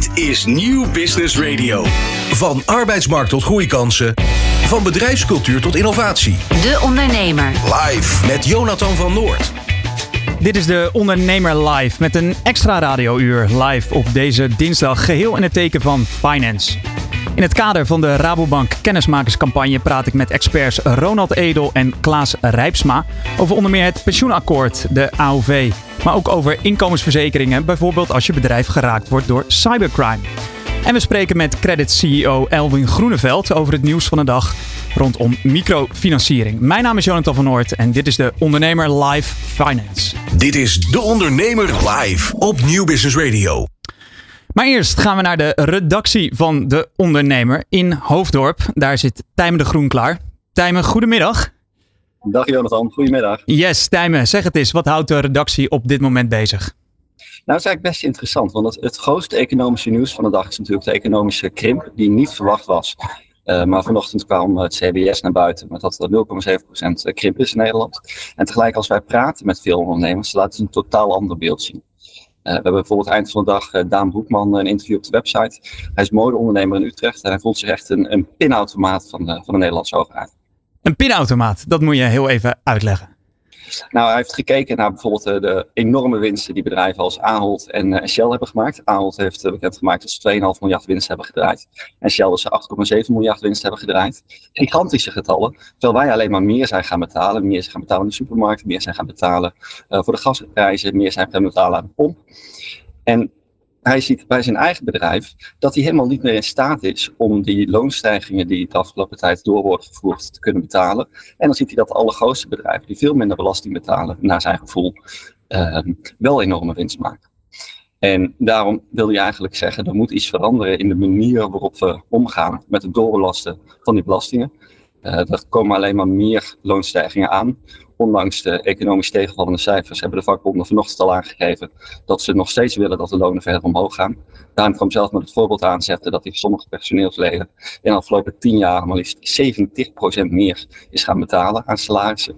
Dit is Nieuw Business Radio. Van arbeidsmarkt tot groeikansen. Van bedrijfscultuur tot innovatie. De Ondernemer. Live met Jonathan van Noord. Dit is de Ondernemer Live met een extra radiouur live op deze dinsdag geheel in het teken van finance. In het kader van de Rabobank kennismakerscampagne praat ik met experts Ronald Edel en Klaas Rijpsma over onder meer het pensioenakkoord, de AOV, maar ook over inkomensverzekeringen, bijvoorbeeld als je bedrijf geraakt wordt door cybercrime. En we spreken met Credit CEO Elwin Groeneveld over het nieuws van de dag rondom microfinanciering. Mijn naam is Jonathan van Noort en dit is de Ondernemer Live Finance. Dit is De Ondernemer Live op Nieuw Business Radio. Maar eerst gaan we naar de redactie van De Ondernemer in Hoofddorp. Daar zit Tijmen de Groen klaar. Tijmen, goedemiddag. Dag Jonathan, goedemiddag. Yes, Tijmen, zeg het eens. Wat houdt de redactie op dit moment bezig? Nou, dat is eigenlijk best interessant, want het, het grootste economische nieuws van de dag is natuurlijk de economische krimp, die niet verwacht was. Uh, maar vanochtend kwam het CBS naar buiten met dat er 0,7% krimp is in Nederland. En tegelijk als wij praten met veel ondernemers, laten ze een totaal ander beeld zien. Uh, we hebben bijvoorbeeld eind van de dag uh, Daan Broekman een interview op de website. Hij is modeondernemer in Utrecht en hij voelt zich echt een, een pinautomaat van de, van de Nederlandse overheid. Een pinautomaat, dat moet je heel even uitleggen. Nou, hij heeft gekeken naar bijvoorbeeld de, de enorme winsten die bedrijven als Ahold en uh, Shell hebben gemaakt. Ahold heeft uh, bekendgemaakt dat ze 2,5 miljard winst hebben gedraaid. En Shell dat ze 8,7 miljard winst hebben gedraaid. Gigantische getallen. Terwijl wij alleen maar meer zijn gaan betalen. Meer zijn gaan betalen in de supermarkt. Meer zijn gaan betalen voor de gasprijzen. Meer zijn gaan betalen aan de pomp. En hij ziet bij zijn eigen bedrijf dat hij helemaal niet meer in staat is om die loonstijgingen die de afgelopen tijd door worden gevoerd te kunnen betalen. En dan ziet hij dat de allergrootste bedrijven, die veel minder belasting betalen, naar zijn gevoel, uh, wel enorme winst maken. En daarom wil je eigenlijk zeggen, er moet iets veranderen in de manier waarop we omgaan met het doorbelasten van die belastingen. Er komen alleen maar meer loonstijgingen aan ondanks de economisch tegenvallende cijfers, hebben de vakbonden vanochtend al aangegeven dat ze nog steeds willen dat de lonen verder omhoog gaan. Daarom kwam zelf met het voorbeeld aanzetten dat die sommige personeelsleden in de afgelopen tien jaar maar liefst 70% meer is gaan betalen aan salarissen.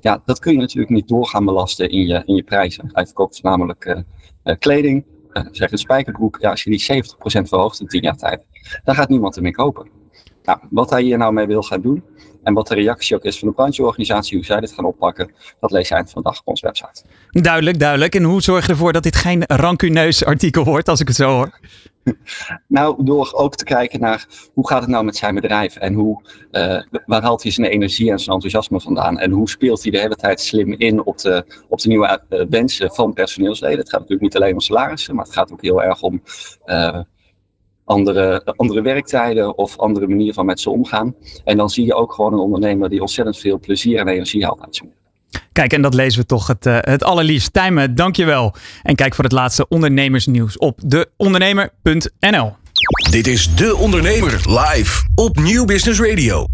Ja, dat kun je natuurlijk niet doorgaan belasten in je, in je prijzen. Hij verkoopt namelijk uh, uh, kleding, uh, zeg een spijkerbroek. Ja, als je die 70% verhoogt in tien jaar tijd, dan gaat niemand ermee kopen. Nou, wat hij hier nou mee wil gaan doen en wat de reactie ook is van de brancheorganisatie, hoe zij dit gaan oppakken, dat lees je eind van de dag op onze website. Duidelijk, duidelijk. En hoe zorg je ervoor dat dit geen rancuneus artikel wordt, als ik het zo hoor? Nou, door ook te kijken naar hoe gaat het nou met zijn bedrijf en hoe, uh, waar haalt hij zijn energie en zijn enthousiasme vandaan en hoe speelt hij de hele tijd slim in op de, op de nieuwe uh, wensen van personeelsleden. Het gaat natuurlijk niet alleen om salarissen, maar het gaat ook heel erg om uh, andere, andere werktijden of andere manier van met ze omgaan. En dan zie je ook gewoon een ondernemer die ontzettend veel plezier en energie haalt uit zijn Kijk, en dat lezen we toch het, uh, het allerliefst. Tijmen, dankjewel. En kijk voor het laatste ondernemersnieuws op deondernemer.nl. Dit is De Ondernemer live op Nieuw Business Radio.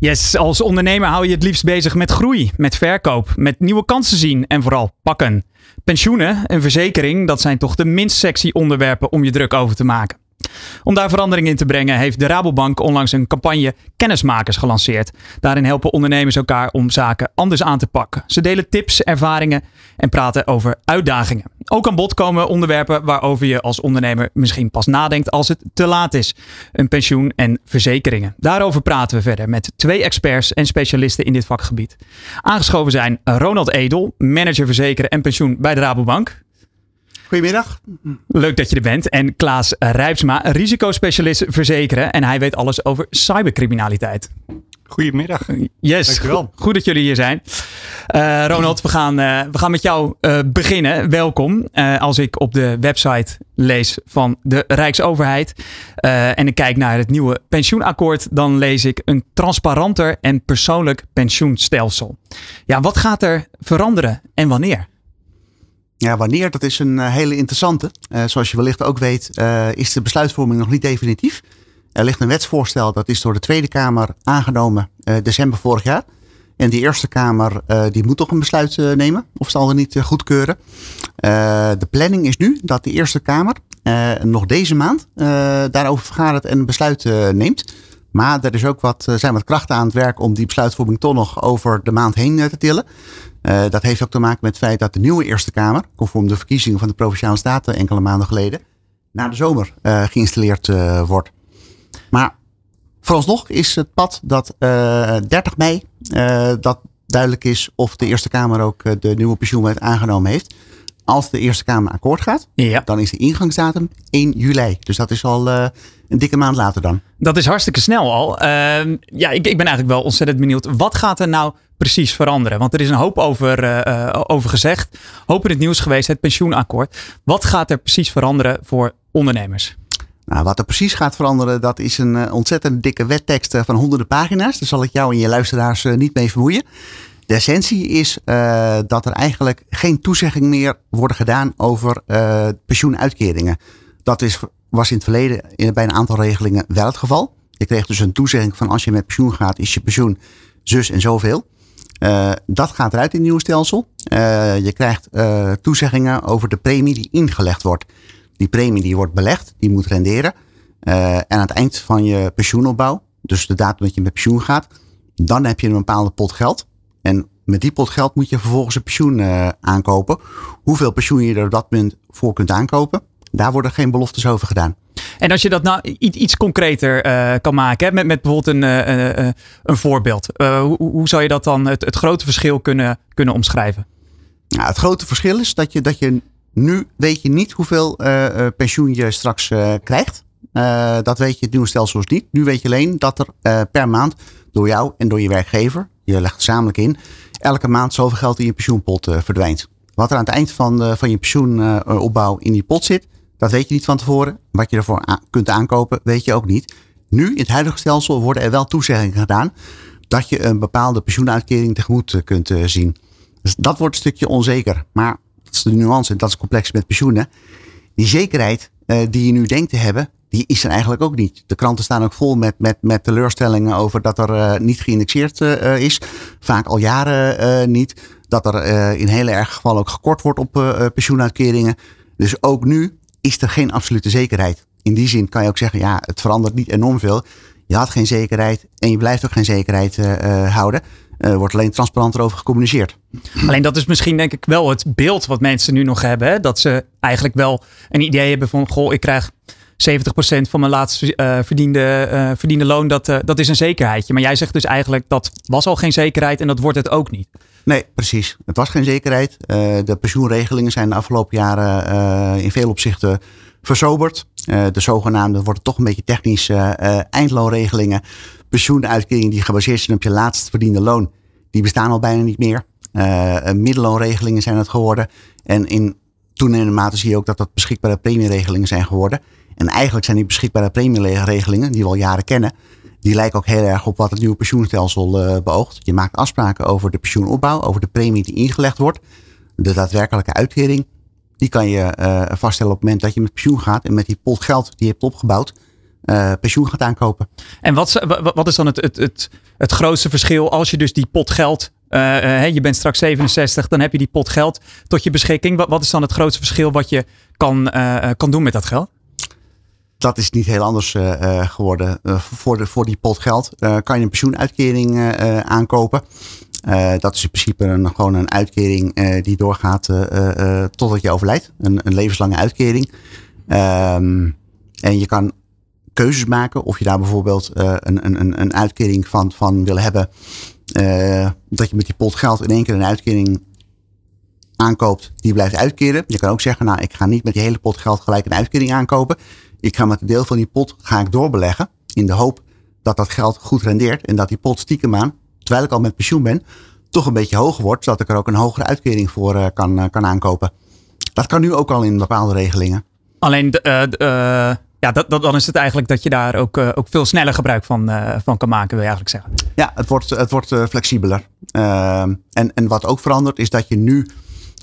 Yes, als ondernemer hou je het liefst bezig met groei, met verkoop, met nieuwe kansen zien en vooral pakken. Pensioenen en verzekering, dat zijn toch de minst sexy onderwerpen om je druk over te maken. Om daar verandering in te brengen heeft de Rabobank onlangs een campagne Kennismakers gelanceerd. Daarin helpen ondernemers elkaar om zaken anders aan te pakken. Ze delen tips, ervaringen en praten over uitdagingen. Ook aan bod komen onderwerpen waarover je als ondernemer misschien pas nadenkt als het te laat is. Een pensioen en verzekeringen. Daarover praten we verder met twee experts en specialisten in dit vakgebied. Aangeschoven zijn Ronald Edel, manager verzekeren en pensioen bij de Rabobank. Goedemiddag. Leuk dat je er bent. En Klaas Rijpsma, risicospecialist verzekeren. En hij weet alles over cybercriminaliteit. Goedemiddag. Yes, Dankjewel. Goed, goed dat jullie hier zijn. Uh, Ronald, we gaan, uh, we gaan met jou uh, beginnen. Welkom. als ik op de website lees van de Rijksoverheid en ik kijk naar het nieuwe pensioenakkoord, dan lees ik een transparanter en persoonlijk pensioenstelsel. Ja, wat gaat er veranderen en wanneer? Ja, wanneer, dat is een hele interessante. Uh, zoals je wellicht ook weet, uh, is de besluitvorming nog niet definitief. Er ligt een wetsvoorstel, dat is door de Tweede Kamer aangenomen december vorig jaar. En die Eerste Kamer die moet toch een besluit nemen, of zal er niet goedkeuren. de planning is nu dat de Eerste Kamer nog deze maand daarover vergadert en een besluit neemt. Maar er is ook wat, zijn wat krachten aan het werk om die besluitvorming toch nog over de maand heen te tillen. Uh, dat heeft ook te maken met het feit dat de nieuwe Eerste Kamer, conform de verkiezingen van de Provinciale Staten enkele maanden geleden, na de zomer geïnstalleerd wordt. Maar vooralsnog is het pad dat 30 mei dat duidelijk is of de Eerste Kamer ook de nieuwe pensioenwet aangenomen heeft. Als de Eerste Kamer akkoord gaat, ja. dan is de ingangsdatum 1 juli. Dus dat is al uh, een dikke maand later dan. Dat is hartstikke snel al. Uh, ja, ik, ik ben eigenlijk wel ontzettend benieuwd. Wat gaat er nou precies veranderen? Want er is een hoop over, uh, over gezegd. Hoop in het nieuws geweest, het pensioenakkoord. Wat gaat er precies veranderen voor ondernemers? Nou, wat er precies gaat veranderen, dat is een ontzettend dikke wettekst van honderden pagina's. Daar zal ik jou en je luisteraars niet mee vermoeien. De essentie is uh, dat er eigenlijk geen toezegging meer worden gedaan over uh, pensioenuitkeringen. Dat is, was in het verleden in, bij een aantal regelingen wel het geval. Je kreeg dus een toezegging van als je met pensioen gaat, is je pensioen zus en zoveel. Uh, dat gaat eruit in het nieuwe stelsel. je krijgt toezeggingen over de premie die ingelegd wordt. Die premie die wordt belegd, die moet renderen. en aan het eind van je pensioenopbouw, dus de datum dat je met pensioen gaat, dan heb je een bepaalde pot geld. En met die pot geld moet je vervolgens een pensioen uh, aankopen. Hoeveel pensioen je er op dat moment voor kunt aankopen, daar worden geen beloftes over gedaan. En als je dat nou iets, iets concreter uh, kan maken, hè, met, met bijvoorbeeld een, uh, een voorbeeld. Hoe, hoe, zou je dat dan, het, het grote verschil kunnen, kunnen omschrijven? Nou, het grote verschil is dat je, dat je nu weet je niet hoeveel pensioen je straks krijgt. Dat weet je het nieuwe stelsel niet. Nu weet je alleen dat er per maand door jou en door je werkgever je legt gezamenlijk in, elke maand zoveel geld in je pensioenpot uh, verdwijnt. Wat er aan het eind van, van je pensioenopbouw in die pot zit, dat weet je niet van tevoren. Wat je ervoor kunt aankopen, weet je ook niet. Nu, in het huidige stelsel, worden er wel toezeggingen gedaan dat je een bepaalde pensioenuitkering tegemoet eh, kunt zien. Dus dat wordt een stukje onzeker. Maar dat is de nuance, dat is complex met pensioenen. Die zekerheid die je nu denkt te hebben, die is er eigenlijk ook niet. De kranten staan ook vol met, met, met teleurstellingen over dat er uh, niet geïndexeerd uh, is. Vaak al jaren uh, niet. Dat er in hele erg gevallen ook gekort wordt op pensioenuitkeringen. Dus ook nu is er geen absolute zekerheid. In die zin kan je ook zeggen, ja, het verandert niet enorm veel. Je had geen zekerheid en je blijft ook geen zekerheid houden. Er wordt alleen transparanter over gecommuniceerd. Alleen dat is misschien denk ik wel het beeld wat mensen nu nog hebben. Hè? Dat ze eigenlijk wel een idee hebben van, goh, ik krijg 70% van mijn laatst uh, verdiende, uh, verdiende loon, dat, uh, dat is een zekerheidje. Maar jij zegt dus eigenlijk dat was al geen zekerheid en dat wordt het ook niet. Nee, precies. Het was geen zekerheid. de pensioenregelingen zijn de afgelopen jaren in veel opzichten versoberd. de zogenaamde, wordt toch een beetje technisch, eindloonregelingen. Pensioenuitkeringen die gebaseerd zijn op je laatst verdiende loon, die bestaan al bijna niet meer. middelloonregelingen zijn het geworden. En in toenemende mate zie je ook dat dat beschikbare premieregelingen zijn geworden. En eigenlijk zijn die beschikbare premieregelingen, die we al jaren kennen, die lijken ook heel erg op wat het nieuwe pensioenstelsel uh, beoogt. Je maakt afspraken over de pensioenopbouw, over de premie die ingelegd wordt. De daadwerkelijke uitkering, die kan je uh, vaststellen op het moment dat je met pensioen gaat en met die pot geld die je hebt opgebouwd, uh, pensioen gaat aankopen. En wat, wat is dan het, het, het, het grootste verschil als je dus die pot geld je bent straks 67, dan heb je die pot geld tot je beschikking. Wat, is dan het grootste verschil wat je kan, kan doen met dat geld? Dat is niet heel anders uh, geworden. Uh, voor, de, voor die pot geld kan je een pensioenuitkering aankopen. dat is in principe een, gewoon een uitkering die doorgaat totdat je overlijdt. Een, een levenslange uitkering. Um, en je kan keuzes maken of je daar bijvoorbeeld een, een, een uitkering van, van wil hebben. dat je met die pot geld in één keer een uitkering aankoopt die blijft uitkeren. Je kan ook zeggen, nou ik ga niet met die hele pot geld gelijk een uitkering aankopen. Ik ga met een deel van die pot ga ik doorbeleggen. In de hoop dat dat geld goed rendeert. En dat die pot stiekem aan, terwijl ik al met pensioen ben, toch een beetje hoger wordt. Zodat ik er ook een hogere uitkering voor uh, kan, uh, kan aankopen. Dat kan nu ook al in bepaalde regelingen. Alleen, uh, ja, dat, dat, dan is het eigenlijk dat je daar ook, ook veel sneller gebruik van, van kan maken, wil je eigenlijk zeggen. Ja, het wordt, het wordt flexibeler. Ehm, en, en wat ook verandert is dat je nu,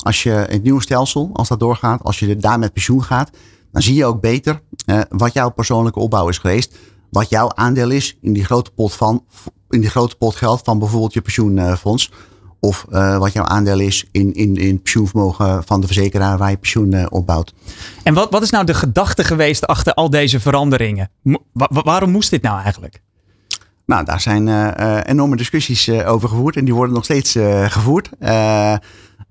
als je in het nieuwe stelsel, als dat doorgaat, als je daar met pensioen gaat, dan zie je ook beter uh, wat jouw persoonlijke opbouw is geweest. Wat jouw aandeel is in die grote pot, van, in die grote pot geld van bijvoorbeeld je pensioenfonds. Of uh, wat jouw aandeel is in, in, in pensioenvermogen van de verzekeraar waar je pensioen uh, opbouwt. En wat, wat is nou de gedachte geweest achter al deze veranderingen? waarom moest dit nou eigenlijk? Nou, daar zijn enorme discussies over gevoerd en die worden nog steeds gevoerd. Een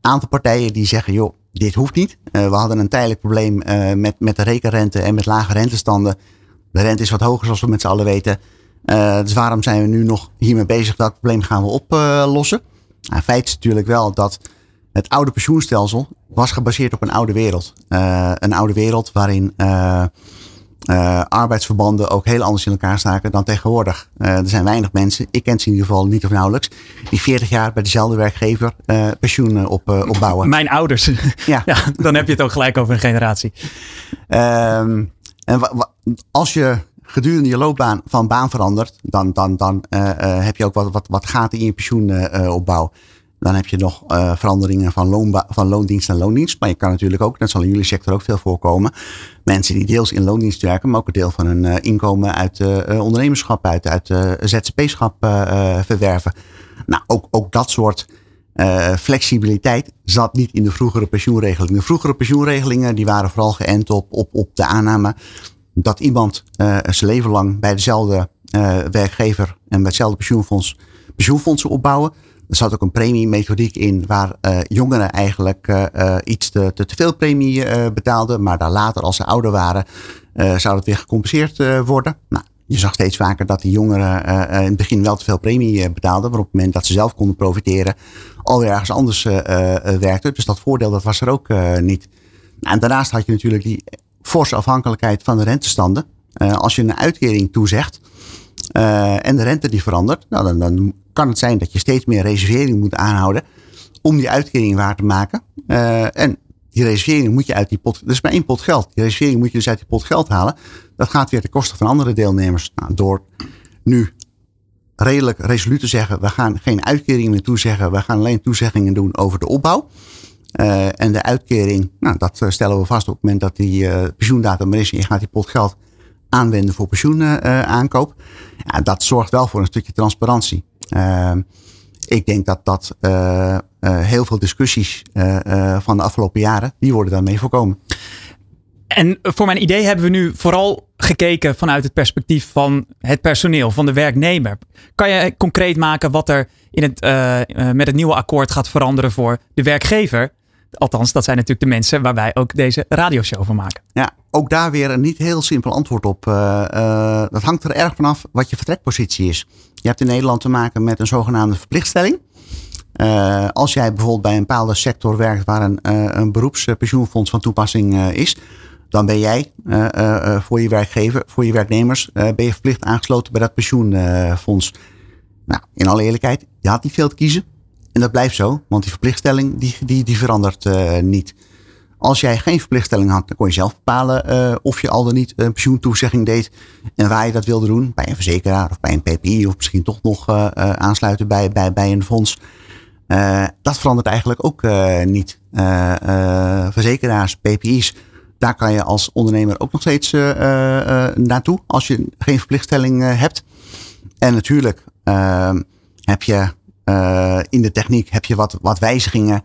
aantal partijen die zeggen, joh, dit hoeft niet. we hadden een tijdelijk probleem met, met de rekenrente en met lage rentestanden. De rente is wat hoger, zoals we met z'n allen weten. dus waarom zijn we nu nog hiermee bezig? Dat probleem gaan we oplossen. Nou, feit is natuurlijk wel dat het oude pensioenstelsel was gebaseerd op een oude wereld. een oude wereld waarin uh, arbeidsverbanden ook heel anders in elkaar staken dan tegenwoordig. Uh, er zijn weinig mensen, ik ken ze in ieder geval niet of nauwelijks, die 40 jaar bij dezelfde werkgever uh, pensioen op, opbouwen. Mijn ouders. Ja. ja. Dan heb je het ook gelijk over een generatie. Um, en als je gedurende je loopbaan van baan verandert, dan, dan, dan heb je ook wat, wat, wat gaten in je pensioenopbouw. Dan heb je nog uh, veranderingen van, van loondienst naar loondienst. Maar je kan natuurlijk ook, dat zal in jullie sector ook veel voorkomen, mensen die deels in loondienst werken, maar ook een deel van hun uh, inkomen uit uh, ondernemerschap, uit, uit ZZP-schap verwerven. Nou, ook, ook dat soort flexibiliteit zat niet in de vroegere pensioenregelingen. De vroegere pensioenregelingen die waren vooral geënt op, op, op de aanname dat iemand zijn leven lang bij dezelfde werkgever en bij hetzelfde pensioenfonds pensioenfondsen opbouwen. Er zat ook een premiemethodiek in waar uh, jongeren eigenlijk uh, iets te, te, veel premie betaalden. Maar daar later, als ze ouder waren, zou het weer gecompenseerd worden. Nou, je zag steeds vaker dat die jongeren in het begin wel te veel premie betaalden. Maar op het moment dat ze zelf konden profiteren, alweer ergens anders werkten. Dus dat voordeel dat was er ook niet. Nou, en daarnaast had je natuurlijk die forse afhankelijkheid van de rentestanden. als je een uitkering toezegt, en de rente die verandert, nou, dan, dan, kan het zijn dat je steeds meer reservering moet aanhouden om die uitkering waar te maken. Uh, en die reservering moet je uit die pot, dat is maar één pot geld. Die reservering moet je dus uit die pot geld halen. Dat gaat weer ten koste van andere deelnemers. Nou, door nu redelijk resoluut te zeggen, we gaan geen uitkering meer toezeggen, we gaan alleen toezeggingen doen over de opbouw. Uh, en de uitkering, nou, dat stellen we vast op het moment dat die uh, pensioendatum er is en je gaat die pot geld aanwenden voor pensioenaankoop. ja, dat zorgt wel voor een stukje transparantie. Uh, ik denk dat dat uh, uh, heel veel discussies uh, van de afgelopen jaren, die worden daarmee voorkomen. En voor mijn idee hebben we nu vooral gekeken vanuit het perspectief van het personeel, van de werknemer. Kan je concreet maken wat er in het, met het nieuwe akkoord gaat veranderen voor de werkgever? Althans, dat zijn natuurlijk de mensen waar wij ook deze radioshow van maken. Ja, ook daar weer een niet heel simpel antwoord op. Uh, uh, dat hangt er erg vanaf wat je vertrekpositie is. Je hebt in Nederland te maken met een zogenaamde verplichtstelling. Uh, als jij bijvoorbeeld bij een bepaalde sector werkt waar een, een beroepspensioenfonds van toepassing is, dan ben jij voor je werkgever, voor je werknemers, ben je verplicht aangesloten bij dat pensioenfonds. Nou, in alle eerlijkheid, je had niet veel te kiezen. En dat blijft zo, want die verplichtstelling die, die, die verandert uh, niet. Als jij geen verplichtstelling had, dan kon je zelf bepalen uh, of je al dan niet een pensioentoezegging deed. En waar je dat wilde doen. Bij een verzekeraar of bij een PPI of misschien toch nog uh, aansluiten bij, bij, bij een fonds. dat verandert eigenlijk ook niet. verzekeraars, PPI's, daar kan je als ondernemer ook nog steeds naartoe als je geen verplichtstelling hebt. En natuurlijk heb je uh, in de techniek heb je wat, wat wijzigingen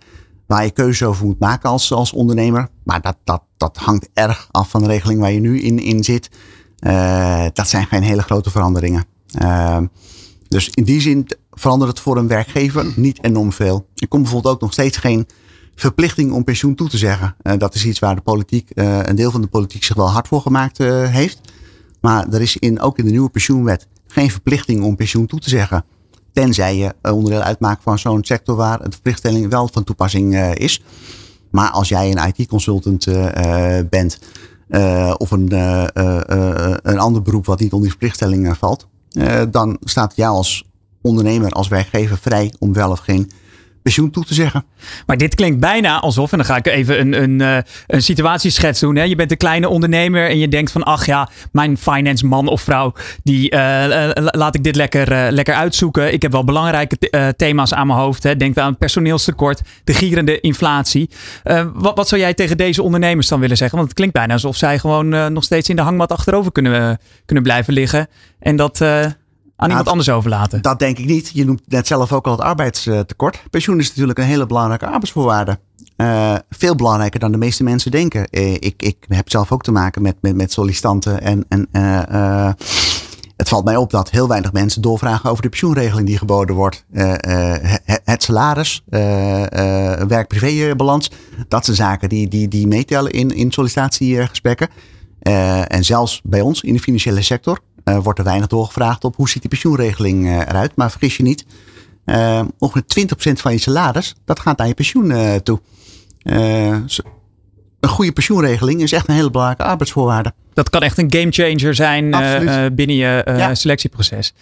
waar je keuze over moet maken als, als ondernemer. Maar dat, dat, dat hangt erg af van de regeling waar je nu in, in zit. Uh, dat zijn geen hele grote veranderingen. Uh, dus in die zin verandert het voor een werkgever niet enorm veel. Er komt bijvoorbeeld ook nog steeds geen verplichting om pensioen toe te zeggen. Uh, dat is iets waar de politiek, een deel van de politiek zich wel hard voor gemaakt heeft. Maar er is in, ook in de nieuwe pensioenwet geen verplichting om pensioen toe te zeggen. Tenzij je onderdeel uitmaakt van zo'n sector waar de verplichtstelling wel van toepassing uh, is. Maar als jij een IT-consultant uh, bent of een, een ander beroep wat niet onder die verplichtstelling valt, dan staat jou als ondernemer, als werkgever vrij om wel of geen pensioen toe te zeggen. Maar dit klinkt bijna alsof, en dan ga ik even een, een, eh, een situatieschets doen. Hè. Je bent een kleine ondernemer en je denkt van, ach ja, mijn finance man of vrouw, die uh, laat ik dit lekker, lekker uitzoeken. Ik heb wel belangrijke thema's aan mijn hoofd. Hè. Denk aan het personeelstekort, de gierende inflatie. wat, wat zou jij tegen deze ondernemers dan willen zeggen? Want het klinkt bijna alsof zij gewoon nog steeds in de hangmat achterover kunnen, kunnen blijven liggen. En dat aan iemand anders overlaten. Dat denk ik niet. Je noemt net zelf ook al het arbeidstekort. Pensioen is natuurlijk een hele belangrijke arbeidsvoorwaarde. Uh, veel belangrijker dan de meeste mensen denken. Uh, ik, ik heb zelf ook te maken met, met, met sollicitanten en, en, uh, Het valt mij op dat heel weinig mensen doorvragen over de pensioenregeling die geboden wordt. het salaris, werk-privé-balans. Dat zijn zaken die, die, die meetellen in, in sollicitatiegesprekken. en zelfs bij ons in de financiële sector wordt er weinig doorgevraagd op hoe ziet die pensioenregeling eruit. Maar vergis je niet, ongeveer 20% van je salaris, dat gaat naar je pensioen toe. een goede pensioenregeling is echt een hele belangrijke arbeidsvoorwaarde. Dat kan echt een gamechanger zijn binnen je selectieproces.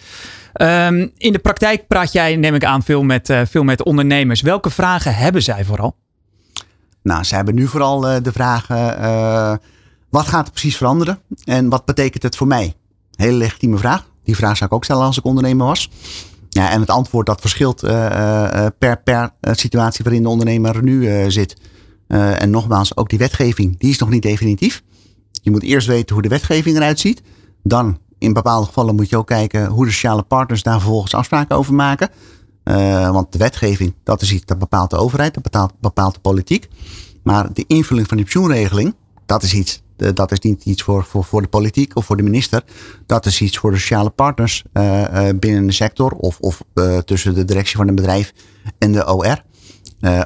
Um, in de praktijk praat jij, neem ik aan, veel met, veel met ondernemers. Welke vragen hebben zij vooral? Nou, zij hebben nu vooral de vragen: wat gaat er precies veranderen en wat betekent het voor mij? Hele legitieme vraag. Die vraag zou ik ook stellen als ik ondernemer was. Ja, en het antwoord dat verschilt per, per situatie waarin de ondernemer nu zit. en nogmaals, ook die wetgeving, die is nog niet definitief. Je moet eerst weten hoe de wetgeving eruit ziet. Dan in bepaalde gevallen moet je ook kijken hoe de sociale partners daar vervolgens afspraken over maken. Want de wetgeving, dat is iets dat bepaalt de overheid, dat bepaalt, bepaalt de politiek. Maar de invulling van die pensioenregeling, dat is iets. Uh, dat is niet iets voor, voor, voor de politiek of voor de minister. Dat is iets voor de sociale partners uh, binnen de sector of, of tussen de directie van een bedrijf en de OR.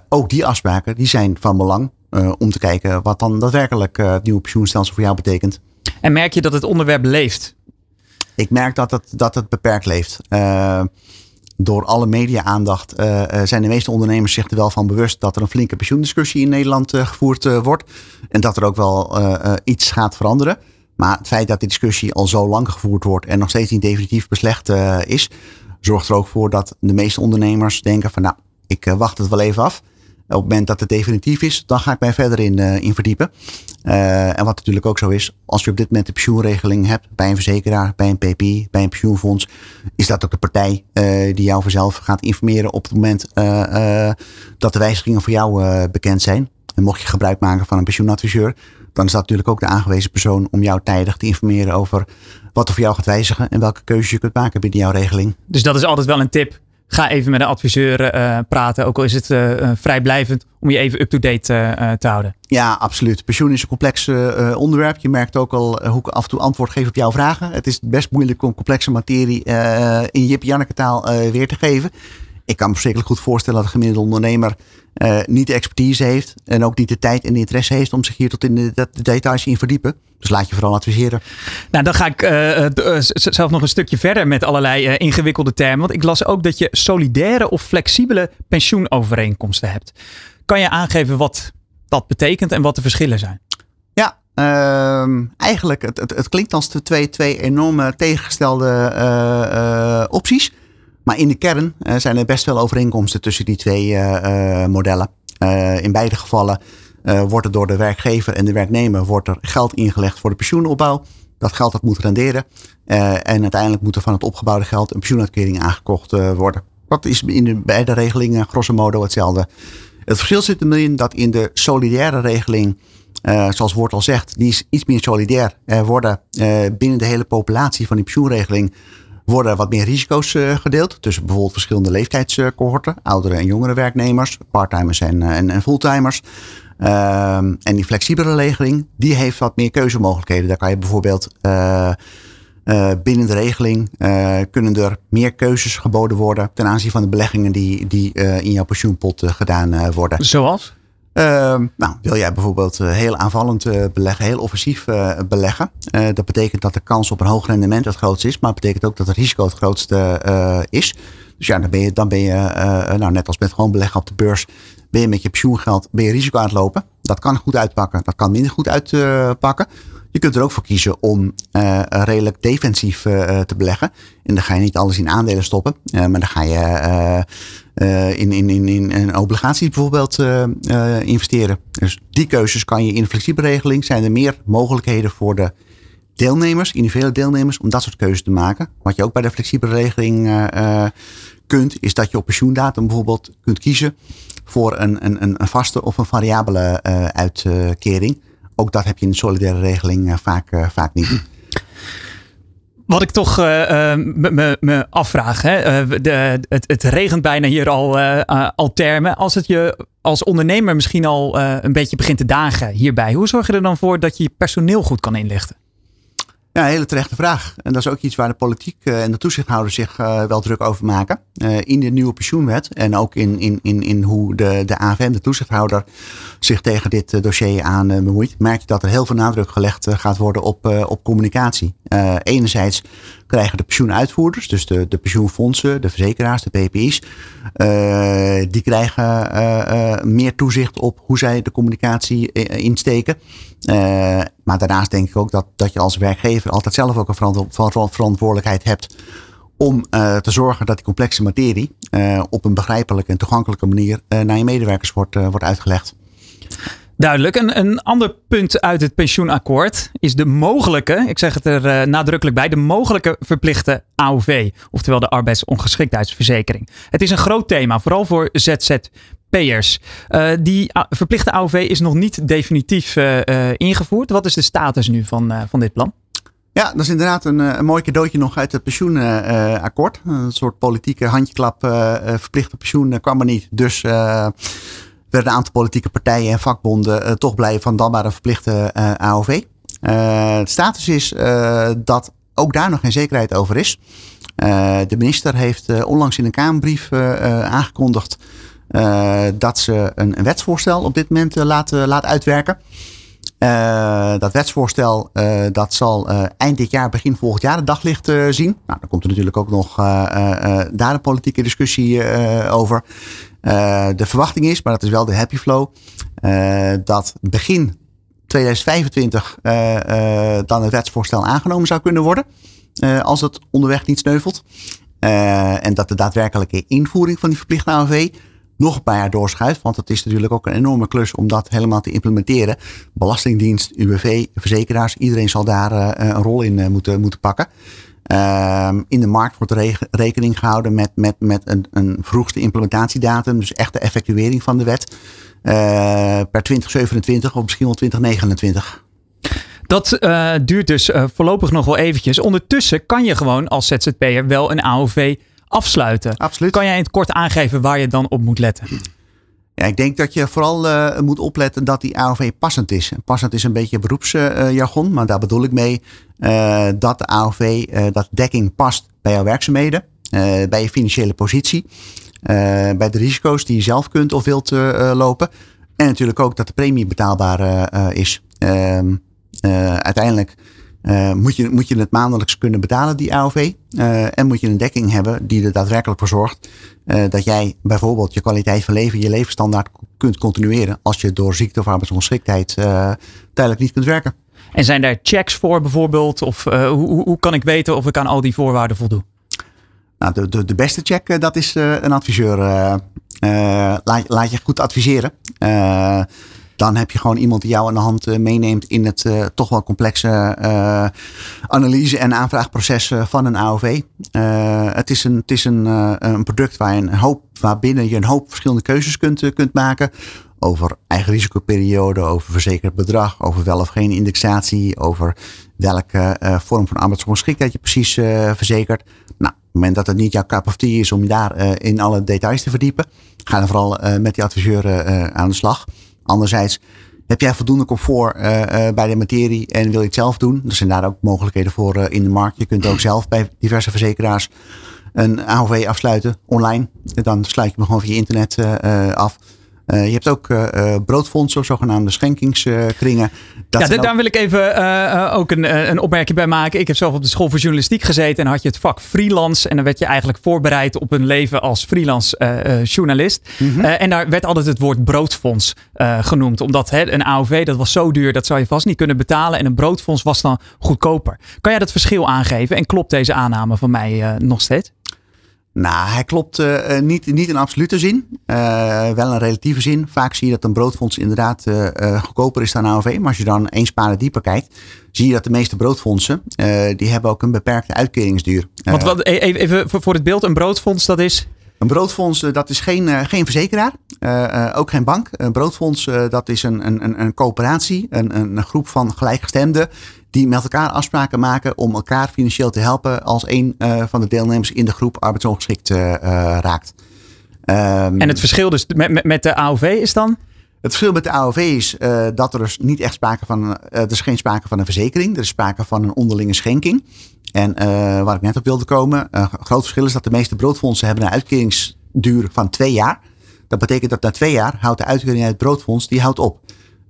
ook die afspraken die zijn van belang om te kijken wat dan daadwerkelijk het nieuwe pensioenstelsel voor jou betekent. En merk je dat het onderwerp leeft? Ik merk dat het, dat het beperkt leeft. Door alle media-aandacht zijn de meeste ondernemers zich er wel van bewust dat er een flinke pensioendiscussie in Nederland gevoerd wordt. En dat er ook wel iets gaat veranderen. Maar het feit dat die discussie al zo lang gevoerd wordt en nog steeds niet definitief beslecht is, zorgt er ook voor dat de meeste ondernemers denken van nou, ik wacht het wel even af op het moment dat het definitief is, dan ga ik mij verder in, uh, in verdiepen. Uh, en wat natuurlijk ook zo is, als je op dit moment de pensioenregeling hebt bij een verzekeraar, bij een PPI, bij een pensioenfonds, is dat ook de partij uh, die jou vanzelf gaat informeren op het moment dat de wijzigingen voor jou bekend zijn. En mocht je gebruik maken van een pensioenadviseur, dan is dat natuurlijk ook de aangewezen persoon om jou tijdig te informeren over wat er voor jou gaat wijzigen en welke keuzes je kunt maken binnen jouw regeling. Dus dat is altijd wel een tip ga even met een adviseur uh, praten. Ook al is het uh, vrijblijvend om je even up-to-date te houden. Ja, absoluut. Pensioen is een complex onderwerp. Je merkt ook al hoe ik af en toe antwoord geef op jouw vragen. Het is best moeilijk om complexe materie in Jip Janneke taal weer te geven. Ik kan me verschrikkelijk goed voorstellen dat een gemiddelde ondernemer uh, niet de expertise heeft en ook niet de tijd en de interesse heeft om zich hier tot in de, de details in verdiepen. Dus laat je vooral adviseren. Nou, dan ga ik uh, zelf nog een stukje verder met allerlei ingewikkelde termen. Want ik las ook dat je solidaire of flexibele pensioenovereenkomsten hebt. Kan je aangeven wat dat betekent en wat de verschillen zijn? Ja, uh, eigenlijk, het, het, het, klinkt als de twee, twee enorme tegengestelde opties. Maar in de kern uh, zijn er best wel overeenkomsten tussen die twee uh, modellen. in beide gevallen wordt er door de werkgever en de werknemer wordt er geld ingelegd voor de pensioenopbouw. Dat geld dat moet renderen. en uiteindelijk moet er van het opgebouwde geld een pensioenuitkering aangekocht worden. Dat is in de beide regelingen grosso modo hetzelfde. Het verschil zit erin dat in de solidaire regeling, zoals het woord al zegt, die is iets meer solidair. Er worden binnen de hele populatie van die pensioenregeling worden wat meer risico's uh, gedeeld tussen bijvoorbeeld verschillende leeftijdscohorten, oudere en jongere werknemers, parttimers en, uh, en, fulltimers. Uh, en die flexibele regeling, die heeft wat meer keuzemogelijkheden. Daar kan je bijvoorbeeld uh, binnen de regeling kunnen er meer keuzes geboden worden ten aanzien van de beleggingen die, die in jouw pensioenpot gedaan worden. Zoals? Uh, nou, wil jij bijvoorbeeld uh, heel aanvallend uh, beleggen, heel offensief uh, beleggen. dat betekent dat de kans op een hoog rendement het grootste is, maar het betekent ook dat het risico het grootste is. Dus ja, dan ben je, dan ben je nou, net als met gewoon beleggen op de beurs, ben je met je pensioengeld ben je risico aan het lopen. Dat kan goed uitpakken, dat kan minder goed uitpakken. Je kunt er ook voor kiezen om uh, redelijk defensief uh, te beleggen. En dan ga je niet alles in aandelen stoppen. Maar dan ga je in, in, in, in, in obligaties bijvoorbeeld investeren. Dus die keuzes kan je in de flexibele regeling. Zijn er meer mogelijkheden voor de deelnemers, individuele deelnemers, om dat soort keuzes te maken. Wat je ook bij de flexibele regeling kunt, is dat je op pensioendatum bijvoorbeeld kunt kiezen voor een, een, een vaste of een variabele uitkering. Ook dat heb je in de solidaire regeling eh, vaak, eh, vaak niet. Wat ik toch uh, me, me, afvraag, hè? de, het, het, regent bijna hier al, al termen. Als het je als ondernemer misschien al een beetje begint te dagen hierbij, hoe zorg je er dan voor dat je je personeel goed kan inlichten? Ja, een hele terechte vraag. En dat is ook iets waar de politiek en de toezichthouder zich wel druk over maken. in de nieuwe pensioenwet en ook in, in, in, in hoe de, de AFM, de toezichthouder, zich tegen dit dossier aan bemoeit, merk je dat er heel veel nadruk gelegd gaat worden op, op communicatie. enerzijds krijgen de pensioenuitvoerders, dus de, de pensioenfondsen, de verzekeraars, de PPI's, uh, die krijgen uh, uh, meer toezicht op hoe zij de communicatie insteken. maar daarnaast denk ik ook dat, dat je als werkgever altijd zelf ook een verantwoordelijkheid hebt om te zorgen dat die complexe materie op een begrijpelijke en toegankelijke manier naar je medewerkers wordt, wordt uitgelegd. Duidelijk. Een, een ander punt uit het pensioenakkoord is de mogelijke, ik zeg het er uh, nadrukkelijk bij, de mogelijke verplichte AOV, oftewel de arbeidsongeschiktheidsverzekering. Het is een groot thema, vooral voor ZZP'ers. Uh, die verplichte AOV is nog niet definitief uh, ingevoerd. Wat is de status nu van, van dit plan? Ja, dat is inderdaad een, een mooi cadeautje nog uit het pensioenakkoord. een soort politieke handjeklap, verplichte pensioen kwam er niet. Dus werden een aantal politieke partijen en vakbonden uh, toch blij van dan maar een verplichte uh, AOV. Uh, de status is dat ook daar nog geen zekerheid over is. de minister heeft onlangs in een Kamerbrief aangekondigd dat ze een, wetsvoorstel op dit moment laat, laat uitwerken. dat wetsvoorstel dat zal eind dit jaar, begin volgend jaar het daglicht zien. Nou, dan komt er natuurlijk ook nog daar een politieke discussie over. Uh, de verwachting is, maar dat is wel de happy flow, uh, dat begin 2025 uh, eh, dan het wetsvoorstel aangenomen zou kunnen worden. als het onderweg niet sneuvelt. en dat de daadwerkelijke invoering van die verplichte AOV nog een paar jaar doorschuift. Want het is natuurlijk ook een enorme klus om dat helemaal te implementeren. Belastingdienst, UWV, verzekeraars, iedereen zal daar een rol in moeten, moeten pakken. Um, in de markt wordt rekening gehouden met, met, met een, een vroegste implementatiedatum, dus echt de effectuering van de wet, uh, per 2027 of misschien wel 2029. Dat uh, duurt dus uh, voorlopig nog wel eventjes. Ondertussen kan je gewoon als ZZP'er wel een AOV afsluiten. Absoluut. Kan jij in het kort aangeven waar je dan op moet letten? Ik denk dat je vooral uh, moet opletten dat die AOV passend is. Passend is een beetje beroepsjargon, maar daar bedoel ik mee uh, dat de AOV, uh, dat dekking past bij jouw werkzaamheden, bij je financiële positie, bij de risico's die je zelf kunt of wilt lopen. En natuurlijk ook dat de premie betaalbaar is. Ehm, uiteindelijk uh, moet, je, moet je het maandelijks kunnen betalen, die AOV. Uh, en moet je een dekking hebben die er daadwerkelijk voor zorgt uh, dat jij bijvoorbeeld je kwaliteit van leven, je levensstandaard kunt continueren als je door ziekte of arbeidsongeschiktheid tijdelijk niet kunt werken. En zijn daar checks voor bijvoorbeeld? Of hoe, hoe kan ik weten of ik aan al die voorwaarden voldoe? Nou, de, de, de beste check, dat is een adviseur. laat, laat je goed adviseren dan heb je gewoon iemand die jou aan de hand eh, meeneemt in het uh, toch wel complexe uh, analyse- en aanvraagproces van een AOV. Het is een, het is een, een product waar je een hoop, waarbinnen je een hoop verschillende keuzes kunt, kunt maken. Over eigen risicoperiode, over verzekerd bedrag, over wel of geen indexatie, over welke vorm van arbeidsongeschiktheid je precies verzekert. Nou, op het moment dat het niet jouw cup of tea is om je daar in alle details te verdiepen, ga dan vooral met die adviseur aan de slag. Anderzijds, heb jij voldoende comfort uh, uh, bij de materie en wil je het zelf doen? Er zijn daar ook mogelijkheden voor uh, in de markt. Je kunt ook zelf bij diverse verzekeraars een AOV afsluiten online. Dan sluit je hem gewoon via internet af. Uh, je hebt ook uh, broodfondsen, zogenaamde schenkingskringen. ja, daar wil ik even uh, ook een, een opmerking bij maken. Ik heb zelf op de school voor journalistiek gezeten en had je het vak freelance. En dan werd je eigenlijk voorbereid op een leven als freelance journalist. Mm -hmm. en daar werd altijd het woord broodfonds genoemd. Omdat hè, een AOV, dat was zo duur, dat zou je vast niet kunnen betalen. En een broodfonds was dan goedkoper. Kan jij dat verschil aangeven? En klopt deze aanname van mij nog steeds? Nou, hij klopt uh, niet, niet in absolute zin. Uh, wel in relatieve zin. Vaak zie je dat een broodfonds inderdaad uh, goedkoper is dan AOV. Maar als je dan één sparen dieper kijkt, zie je dat de meeste broodfondsen, die hebben ook een beperkte uitkeringsduur. Want wat, e-, even, even voor het beeld, een broodfonds dat is? Een broodfonds, dat is geen, geen verzekeraar, ook geen bank. Een broodfonds, dat is een, een, een coöperatie, een, een groep van gelijkgestemden die met elkaar afspraken maken om elkaar financieel te helpen als een uh, van de deelnemers in de groep arbeidsongeschikt uh, raakt. Um, en het verschil dus met, met, met de AOV is dan? Het verschil met de AOV is uh, dat er dus niet echt sprake van, uh, er is geen sprake van een verzekering. Er is sprake van een onderlinge schenking. En uh, waar ik net op wilde komen, een groot verschil is dat de meeste broodfondsen hebben een uitkeringsduur van twee jaar. Dat betekent dat na twee jaar houdt de uitkering uit het broodfonds, die houdt op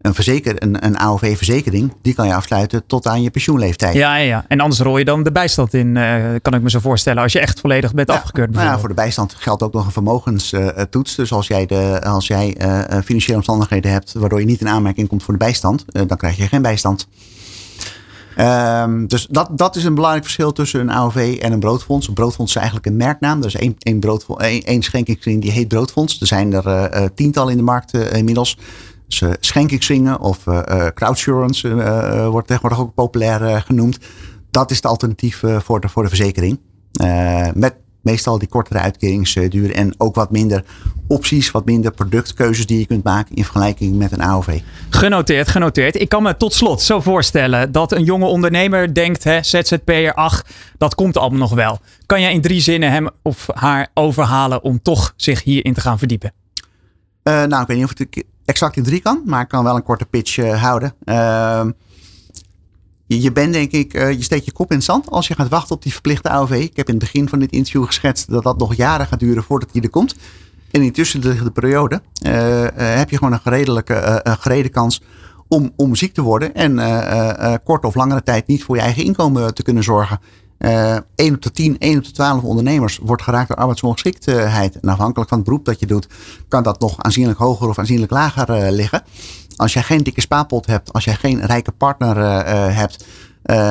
een, verzeker, een, een AOV-verzekering, die kan je afsluiten tot aan je pensioenleeftijd. Ja, ja, ja. en anders rol je dan de bijstand in, uh, kan ik me zo voorstellen, als je echt volledig bent ja, afgekeurd. Nou ja, voor de bijstand geldt ook nog een vermogenstoets. dus als jij, de, als jij uh, financiële omstandigheden hebt waardoor je niet in aanmerking komt voor de bijstand, dan krijg je geen bijstand. Um, dus dat, dat is een belangrijk verschil tussen een AOV en een broodfonds. Een broodfonds is eigenlijk een merknaam. Er is één, één, één, één schenkingskring die heet broodfonds. Er zijn er tientallen in de markt inmiddels. Dus uh, schenkingsringen of uh, crowdsurance uh, wordt tegenwoordig ook populair genoemd. Dat is het alternatief voor, de, voor de verzekering. met meestal die kortere uitkeringsduur en ook wat minder opties, wat minder productkeuzes die je kunt maken in vergelijking met een AOV. Genoteerd, genoteerd. Ik kan me tot slot zo voorstellen dat een jonge ondernemer denkt, hè, ZZP'er, ach, dat komt allemaal nog wel. Kan jij in drie zinnen hem of haar overhalen om toch zich hierin te gaan verdiepen? nou, ik weet niet of het exact in drie kan, maar ik kan wel een korte pitch uh, houden. Uh, je bent denk ik, uh, je steekt je kop in het zand als je gaat wachten op die verplichte AOV. Ik heb in het begin van dit interview geschetst dat dat nog jaren gaat duren voordat die er komt. En intussen de periode uh, heb je gewoon een geredelijke, een gereden kans om, om ziek te worden en kort of langere tijd niet voor je eigen inkomen te kunnen zorgen. Uh, 1 op de 10, 1 op de 12 ondernemers wordt geraakt door arbeidsongeschiktheid. Afhankelijk van het beroep dat je doet, kan dat nog aanzienlijk hoger of aanzienlijk lager uh, liggen. Als jij geen dikke spaarpot hebt, als jij geen rijke partner uh, hebt,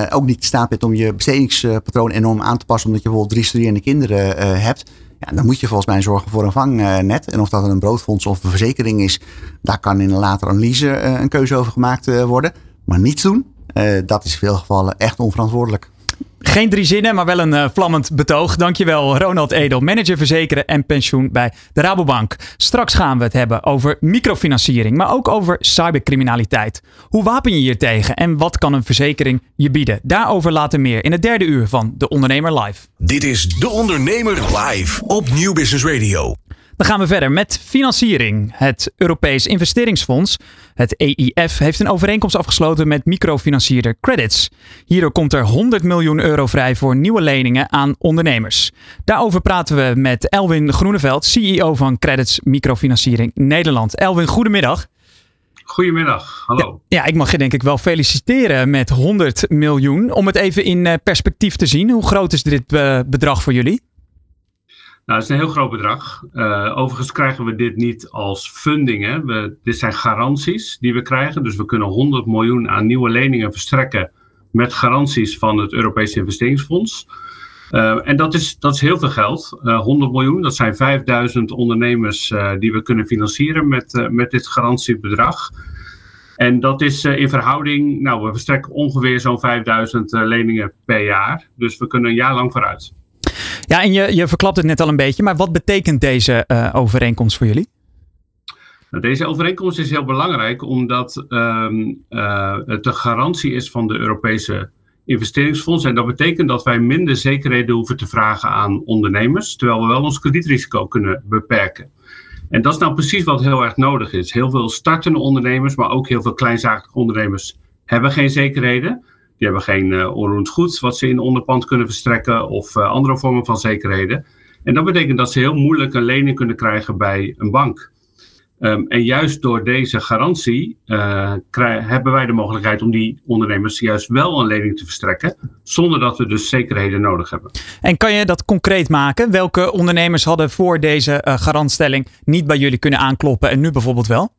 ook niet staat bent om je bestedingspatroon enorm aan te passen, omdat je bijvoorbeeld drie studerende kinderen hebt. Ja, dan moet je volgens mij zorgen voor een vangnet. En of dat een broodfonds of een verzekering is, daar kan in een latere analyse een keuze over gemaakt worden. Maar niets doen, dat is in veel gevallen echt onverantwoordelijk. Geen drie zinnen, maar wel een uh, vlammend betoog. Dankjewel, Ronald Edel, manager verzekeren en pensioen bij de Rabobank. Straks gaan we het hebben over microfinanciering, maar ook over cybercriminaliteit. Hoe wapen je hier tegen en wat kan een verzekering je bieden? Daarover later meer in het derde uur van De Ondernemer Live. Dit is De Ondernemer Live op Nieuw Business Radio. Dan gaan we verder met financiering. Het Europees Investeringsfonds, het EIF, heeft een overeenkomst afgesloten met microfinancierder Credits. Hierdoor komt er 100 miljoen euro vrij voor nieuwe leningen aan ondernemers. Daarover praten we met Elwin Groeneveld, CEO van Credits Microfinanciering Nederland. Elwin, goedemiddag. Goedemiddag, hallo. Ja, ja, ik mag je denk ik wel feliciteren met 100 miljoen. Om het even in eh, perspectief te zien, hoe groot is dit eh, bedrag voor jullie? Nou, dat is een heel groot bedrag. Uh, overigens krijgen we dit niet als funding. Hè. We, dit zijn garanties die we krijgen. Dus we kunnen 100 miljoen aan nieuwe leningen verstrekken met garanties van het Europees Investeringsfonds. Uh, en dat is, dat is heel veel geld. Uh, 100 miljoen, dat zijn 5000 ondernemers die we kunnen financieren met, met dit garantiebedrag. En dat is in verhouding, nou, we verstrekken ongeveer zo'n 5000 leningen per jaar. Dus we kunnen een jaar lang vooruit. Ja, en je, je verklapt het net al een beetje, maar wat betekent deze uh, overeenkomst voor jullie? Nou, deze overeenkomst is heel belangrijk omdat um, uh, het de garantie is van de Europese investeringsfonds. En dat betekent dat wij minder zekerheden hoeven te vragen aan ondernemers, terwijl we wel ons kredietrisico kunnen beperken. En dat is nou precies wat heel erg nodig is. Heel veel startende ondernemers, maar ook heel veel kleinzakelijke ondernemers hebben geen zekerheden. Die hebben geen uh, onroerend goed wat ze in onderpand kunnen verstrekken of uh, andere vormen van zekerheden. En dat betekent dat ze heel moeilijk een lening kunnen krijgen bij een bank. Um, en juist door deze garantie krijg, hebben wij de mogelijkheid om die ondernemers juist wel een lening te verstrekken, zonder dat we dus zekerheden nodig hebben. En kan je dat concreet maken? Welke ondernemers hadden voor deze garantstelling niet bij jullie kunnen aankloppen en nu bijvoorbeeld wel?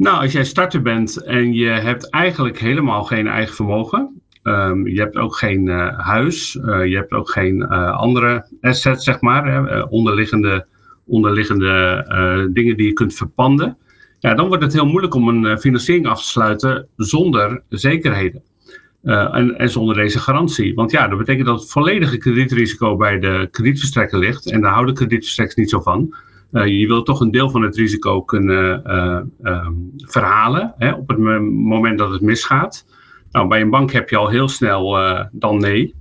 Nou, als jij starter bent en je hebt eigenlijk helemaal geen eigen vermogen. Um, je hebt ook geen uh, huis. Uh, je hebt ook geen uh, andere assets, zeg maar. Onderliggende onderliggende dingen die je kunt verpanden. Ja, dan wordt het heel moeilijk om een financiering af te sluiten zonder zekerheden. En, en, zonder deze garantie. Want ja, dat betekent dat het volledige kredietrisico bij de kredietverstrekker ligt. En daar houden kredietverstrekkers niet zo van. Uh, je wil toch een deel van het risico kunnen uh, uh, verhalen hè, op het moment dat het misgaat. Nou, bij een bank heb je al heel snel dan nee.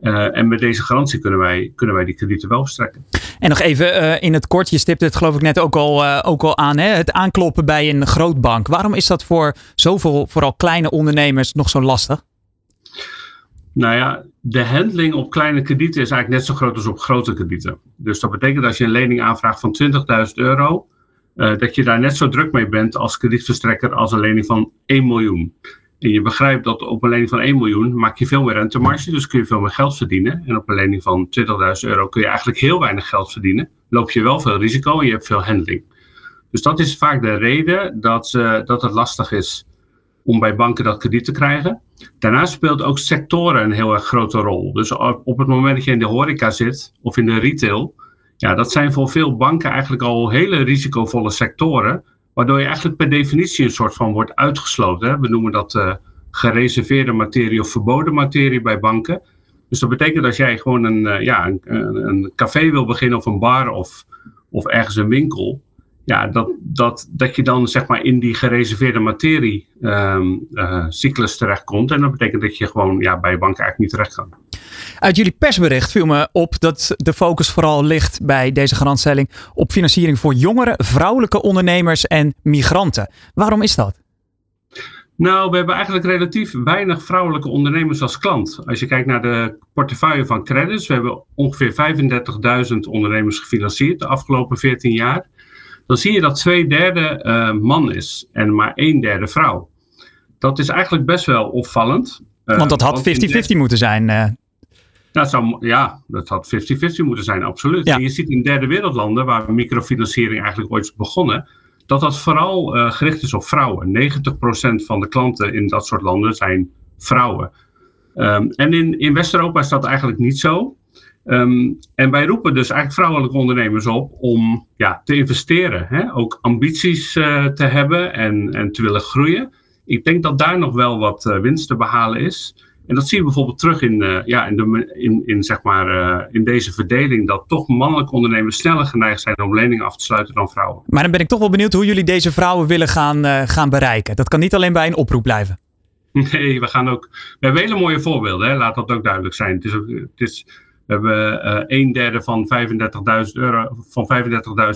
En met deze garantie kunnen wij, kunnen wij die kredieten wel verstrekken. En nog even in het kort, je stipte het geloof ik net ook al, ook al aan, hè? het aankloppen bij een grootbank. Waarom is dat voor zoveel, vooral kleine ondernemers, nog zo lastig? Nou ja, de handling op kleine kredieten is eigenlijk net zo groot als op grote kredieten. Dus dat betekent dat als je een lening aanvraagt van 20.000 euro, dat je daar net zo druk mee bent als kredietverstrekker als een lening van 1 miljoen. En je begrijpt dat op een lening van 1 miljoen maak je veel meer rentemarge, dus kun je veel meer geld verdienen. En op een lening van 20.000 euro kun je eigenlijk heel weinig geld verdienen. Loop je wel veel risico en je hebt veel handling. Dus dat is vaak de reden dat, uh, dat het lastig is om bij banken dat krediet te krijgen. Daarnaast speelt ook sectoren een heel erg grote rol. Dus op het moment dat je in de horeca zit of in de retail, ja, dat zijn voor veel banken eigenlijk al hele risicovolle sectoren Waardoor je eigenlijk per definitie een soort van wordt uitgesloten. We noemen dat uh, gereserveerde materie of verboden materie bij banken. Dus dat betekent dat jij gewoon een, uh, ja, een, een, café wil beginnen of een bar of, of ergens een winkel. Ja, dat, dat, dat je dan zeg maar in die gereserveerde materie um, uh, cyclus terechtkomt. En dat betekent dat je gewoon ja, bij banken eigenlijk niet terecht kan. Uit jullie persbericht viel me op dat de focus vooral ligt bij deze garantstelling op financiering voor jongeren, vrouwelijke ondernemers en migranten. Waarom is dat? Nou, we hebben eigenlijk relatief weinig vrouwelijke ondernemers als klant. Als je kijkt naar de portefeuille van credits, we hebben ongeveer 35.000 ondernemers gefinancierd de afgelopen 14 jaar. Dan zie je dat twee derde uh, man is en maar een derde vrouw. Dat is eigenlijk best wel opvallend. Uh, want dat had 50-50 moeten zijn. Uh. Dat zou, ja, dat had 50-50 moeten zijn, absoluut. Ja. En je ziet in derde wereldlanden, waar microfinanciering eigenlijk ooit is begonnen, dat dat vooral uh, gericht is op vrouwen. 90% van de klanten in dat soort landen zijn vrouwen. Um, en in, in West-Europa is dat eigenlijk niet zo. Um, en wij roepen dus eigenlijk vrouwelijke ondernemers op om ja, te investeren. Hè? Ook ambities uh, te hebben en, en te willen groeien. Ik denk dat daar nog wel wat uh, winst te behalen is. En dat zien we bijvoorbeeld terug in, uh, ja, in, de, in, in, zeg maar, in deze verdeling. Dat toch mannelijke ondernemers sneller geneigd zijn om leningen af te sluiten dan vrouwen. Maar dan ben ik toch wel benieuwd hoe jullie deze vrouwen willen gaan, gaan bereiken. Dat kan niet alleen bij een oproep blijven. Nee, we gaan ook. We hebben hele mooie voorbeelden, hè? laat dat ook duidelijk zijn. Het is, ook, het is, we hebben een derde van 35.000 euro, van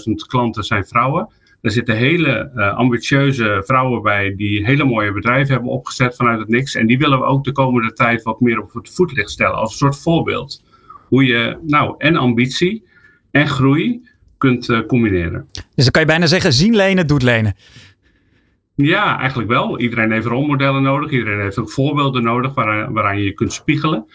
35.000 klanten zijn vrouwen. Er zitten hele uh, ambitieuze vrouwen bij die hele mooie bedrijven hebben opgezet vanuit het niks. En die willen we ook de komende tijd wat meer op het voetlicht stellen als een soort voorbeeld. Hoe je nou en ambitie en groei kunt uh, combineren. Dus dan kan je bijna zeggen, zien lenen doet lenen. Ja, eigenlijk wel. Iedereen heeft rolmodellen nodig. Iedereen heeft ook voorbeelden nodig waaraan, waaraan je je kunt spiegelen.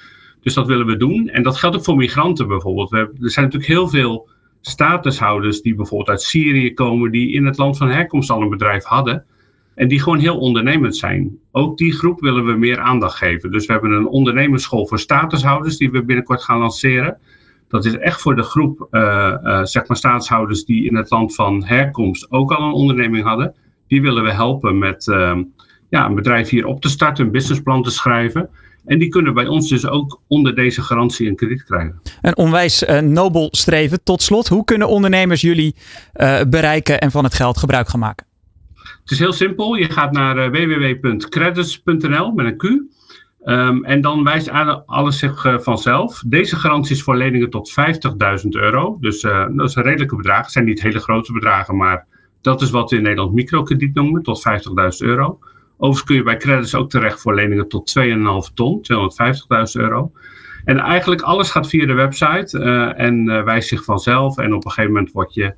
Dus dat willen we doen. En dat geldt ook voor migranten bijvoorbeeld. We hebben, er zijn natuurlijk heel veel statushouders die bijvoorbeeld uit Syrië komen, die in het land van herkomst al een bedrijf hadden. En die gewoon heel ondernemend zijn. Ook die groep willen we meer aandacht geven. Dus we hebben een ondernemersschool voor statushouders die we binnenkort gaan lanceren. Dat is echt voor de groep uh, zeg maar statushouders die in het land van herkomst ook al een onderneming hadden. Die willen we helpen met uh, ja, een bedrijf hier op te starten, een businessplan te schrijven. En die kunnen bij ons dus ook onder deze garantie een krediet krijgen. Een onwijs uh, nobel streven. Tot slot, hoe kunnen ondernemers jullie uh, bereiken en van het geld gebruik gaan maken? Het is heel simpel. Je gaat naar uh, www.credits.nl met een Q. Um, en dan wijst alles zich uh, vanzelf. Deze garantie is voor leningen tot 50.000 euro. Dus uh, dat is een redelijke bedrag. Het zijn niet hele grote bedragen, maar dat is wat we in Nederland microkrediet noemen, tot 50.000 euro. Overigens kun je bij credits ook terecht voor leningen tot 2,5 ton, 250.000 euro. En eigenlijk alles gaat via de website uh, en uh, wijst zich vanzelf. En op een gegeven moment word je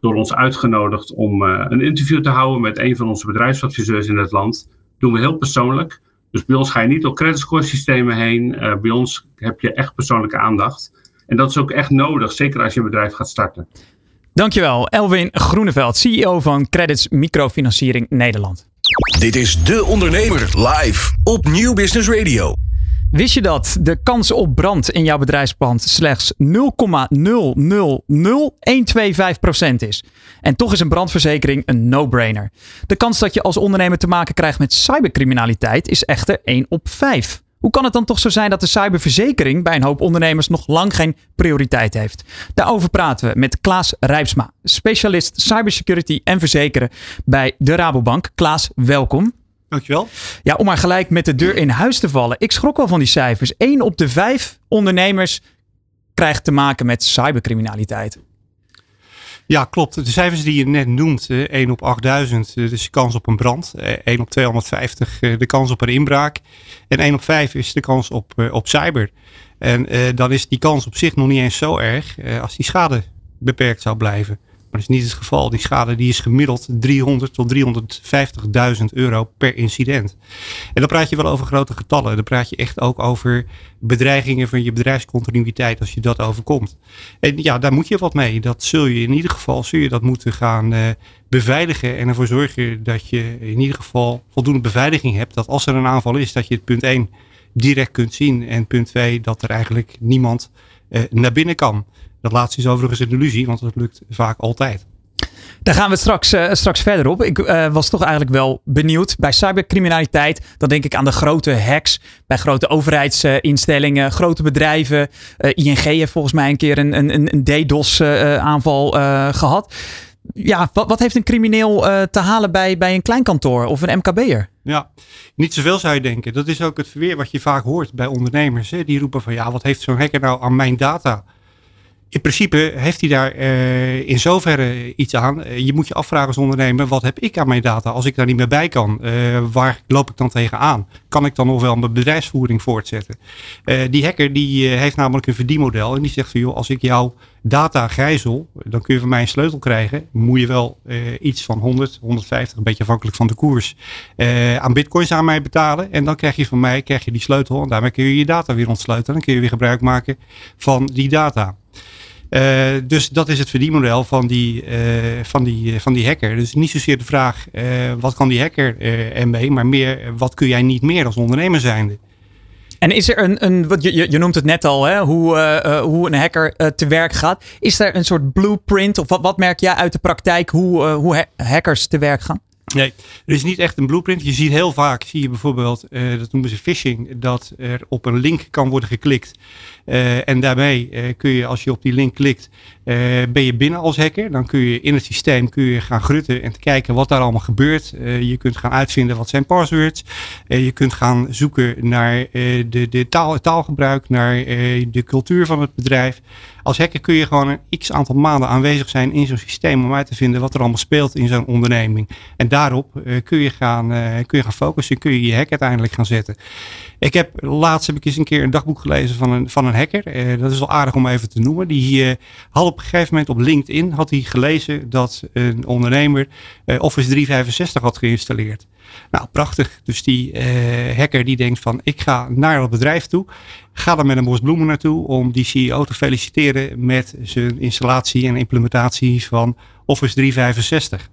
door ons uitgenodigd om uh, een interview te houden met een van onze bedrijfsadviseurs in het land. Dat doen we heel persoonlijk. Dus bij ons ga je niet door creditscore systemen heen. bij ons heb je echt persoonlijke aandacht. En dat is ook echt nodig, zeker als je een bedrijf gaat starten. Dankjewel, Elwin Groeneveld, CEO van Credits Microfinanciering Nederland. Dit is De Ondernemer live op Nieuw Business Radio. Wist je dat de kans op brand in jouw bedrijfspand slechts 0,000125% is? En toch is een brandverzekering een no-brainer. De kans dat je als ondernemer te maken krijgt met cybercriminaliteit is echter 1 op 5. Hoe kan het dan toch zo zijn dat de cyberverzekering bij een hoop ondernemers nog lang geen prioriteit heeft? Daarover praten we met Klaas Rijpsma, specialist cybersecurity en verzekeren bij de Rabobank. Klaas, welkom. Dankjewel. Ja, om maar gelijk met de deur in huis te vallen. Ik schrok wel van die cijfers. 1 op de 5 ondernemers krijgt te maken met cybercriminaliteit. Ja, klopt. De cijfers die je net noemt, 1 op 8000, dus de kans op een brand. 1 op 250, de kans op een inbraak. En 1 op 5 is de kans op, op cyber. En dan is die kans op zich nog niet eens zo erg als die schade beperkt zou blijven. Maar dat is niet het geval. Die schade die is gemiddeld 300 tot 350.000 euro per incident. En dan praat je wel over grote getallen. Dan praat je echt ook over bedreigingen van je bedrijfscontinuïteit als je dat overkomt. En ja, daar moet je wat mee. Dat zul je in ieder geval zul je dat moeten gaan uh, beveiligen en ervoor zorgen dat je in ieder geval voldoende beveiliging hebt. Dat als er een aanval is, dat je het punt 1 direct kunt zien. En punt 2, dat er eigenlijk niemand naar binnen kan. Dat laatste is overigens een illusie, want dat lukt vaak altijd. Daar gaan we straks, uh, straks verder op. Ik uh, was toch eigenlijk wel benieuwd. Bij cybercriminaliteit, dan denk ik aan de grote hacks. Bij grote overheidsinstellingen, grote bedrijven. ING heeft volgens mij een keer een, een, een DDoS-aanval gehad. Ja, wat, heeft een crimineel te halen bij, bij een klein kantoor of een MKB'er? Ja, niet zoveel zou je denken. Dat is ook het verweer wat je vaak hoort bij ondernemers. Hè? Die roepen van ja, wat heeft zo'n hacker nou aan mijn data? in principe heeft hij daar uh, in zoverre iets aan. Uh, je moet je afvragen als ondernemer, wat heb ik aan mijn data als ik daar niet meer bij kan? Waar loop ik dan tegenaan? Kan ik dan nog wel mijn bedrijfsvoering voortzetten? die hacker die heeft namelijk een verdienmodel en die zegt van joh, als ik jouw data gijzel, dan kun je van mij een sleutel krijgen. Moet je wel iets van 100, 150, een beetje afhankelijk van de koers, aan bitcoins aan mij betalen. En dan krijg je van mij krijg je die sleutel en daarmee kun je je data weer ontsleutelen. Dan kun je weer gebruik maken van die data. Uh, dus dat is het verdienmodel van die, van, die, van die hacker. Dus niet zozeer de vraag wat kan die hacker ermee, maar meer wat kun jij niet meer als ondernemer zijnde. En is er een, een wat je, je noemt het net al, hè, hoe, hoe een hacker te werk gaat. Is er een soort blueprint of wat, wat merk jij uit de praktijk hoe, hoe hackers te werk gaan? Nee, er is niet echt een blueprint. Je ziet heel vaak, zie je bijvoorbeeld, dat noemen ze phishing, dat er op een link kan worden geklikt. En daarmee kun je, als je op die link klikt, ben je binnen als hacker. Dan kun je in het systeem kun je gaan grutten en kijken wat daar allemaal gebeurt. je kunt gaan uitvinden wat zijn passwords. je kunt gaan zoeken naar de, de taal, taalgebruik, naar de cultuur van het bedrijf. Als hacker kun je gewoon een x aantal maanden aanwezig zijn in zo'n systeem om uit te vinden wat er allemaal speelt in zo'n onderneming. En daarop uh, kun, je gaan, uh, kun je gaan focussen, kun je je hack uiteindelijk gaan zetten. Ik heb laatst heb ik eens een keer een dagboek gelezen van een, van een hacker. Uh, dat is wel aardig om even te noemen. Die had op een gegeven moment op LinkedIn had hij gelezen dat een ondernemer Office 365 had geïnstalleerd. Nou, prachtig. Dus die hacker die denkt van ik ga naar dat bedrijf toe. Ga er met een bos bloemen naartoe om die CEO te feliciteren met zijn installatie en implementatie van Office 365.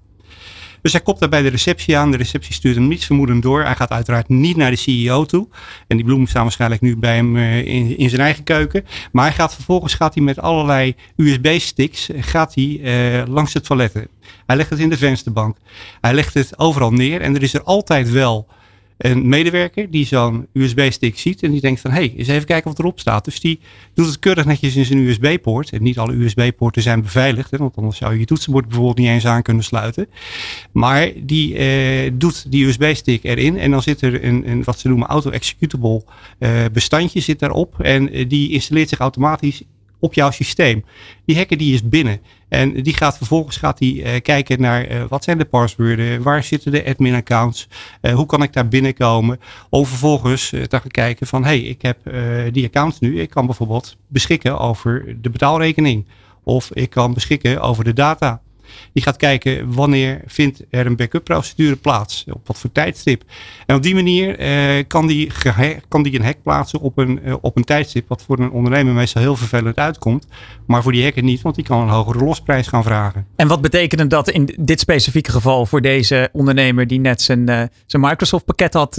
Dus hij kopt daar bij de receptie aan. De receptie stuurt hem niets vermoedend door. Hij gaat uiteraard niet naar de CEO toe. En die bloemen staan waarschijnlijk nu bij hem uh, in, zijn eigen keuken. Maar hij gaat vervolgens gaat hij met allerlei USB-sticks gaat hij, uh, langs het toiletten. Hij legt het in de vensterbank. Hij legt het overal neer. En er is er altijd wel een medewerker die zo'n USB-stick ziet en die denkt van, hé, hey, eens even kijken wat erop staat. Dus die doet het keurig netjes in zijn USB-poort. En niet alle USB-poorten zijn beveiligd, hè, want anders zou je je toetsenbord bijvoorbeeld niet eens aan kunnen sluiten. Maar die eh, doet die USB-stick erin en dan zit er een, een wat ze noemen auto-executable eh, bestandje zit daarop. En eh, die installeert zich automatisch op jouw systeem. Die hacker die is binnen. En die gaat vervolgens gaat die, uh, kijken naar uh, wat zijn de passwords, waar zitten de admin accounts, uh, hoe kan ik daar binnenkomen. Om vervolgens te gaan kijken van hey, ik heb die account nu, ik kan bijvoorbeeld beschikken over de betaalrekening. Of ik kan beschikken over de data. Die gaat kijken wanneer vindt er een backup procedure plaats. Op wat voor tijdstip. En op die manier eh, kan, die kan die een hack plaatsen op een, uh, op een tijdstip. Wat voor een ondernemer meestal heel vervelend uitkomt. Maar voor die hacker niet, want die kan een hogere losprijs gaan vragen. En wat betekent dat in dit specifieke geval voor deze ondernemer die net zijn, uh, zijn Microsoft pakket had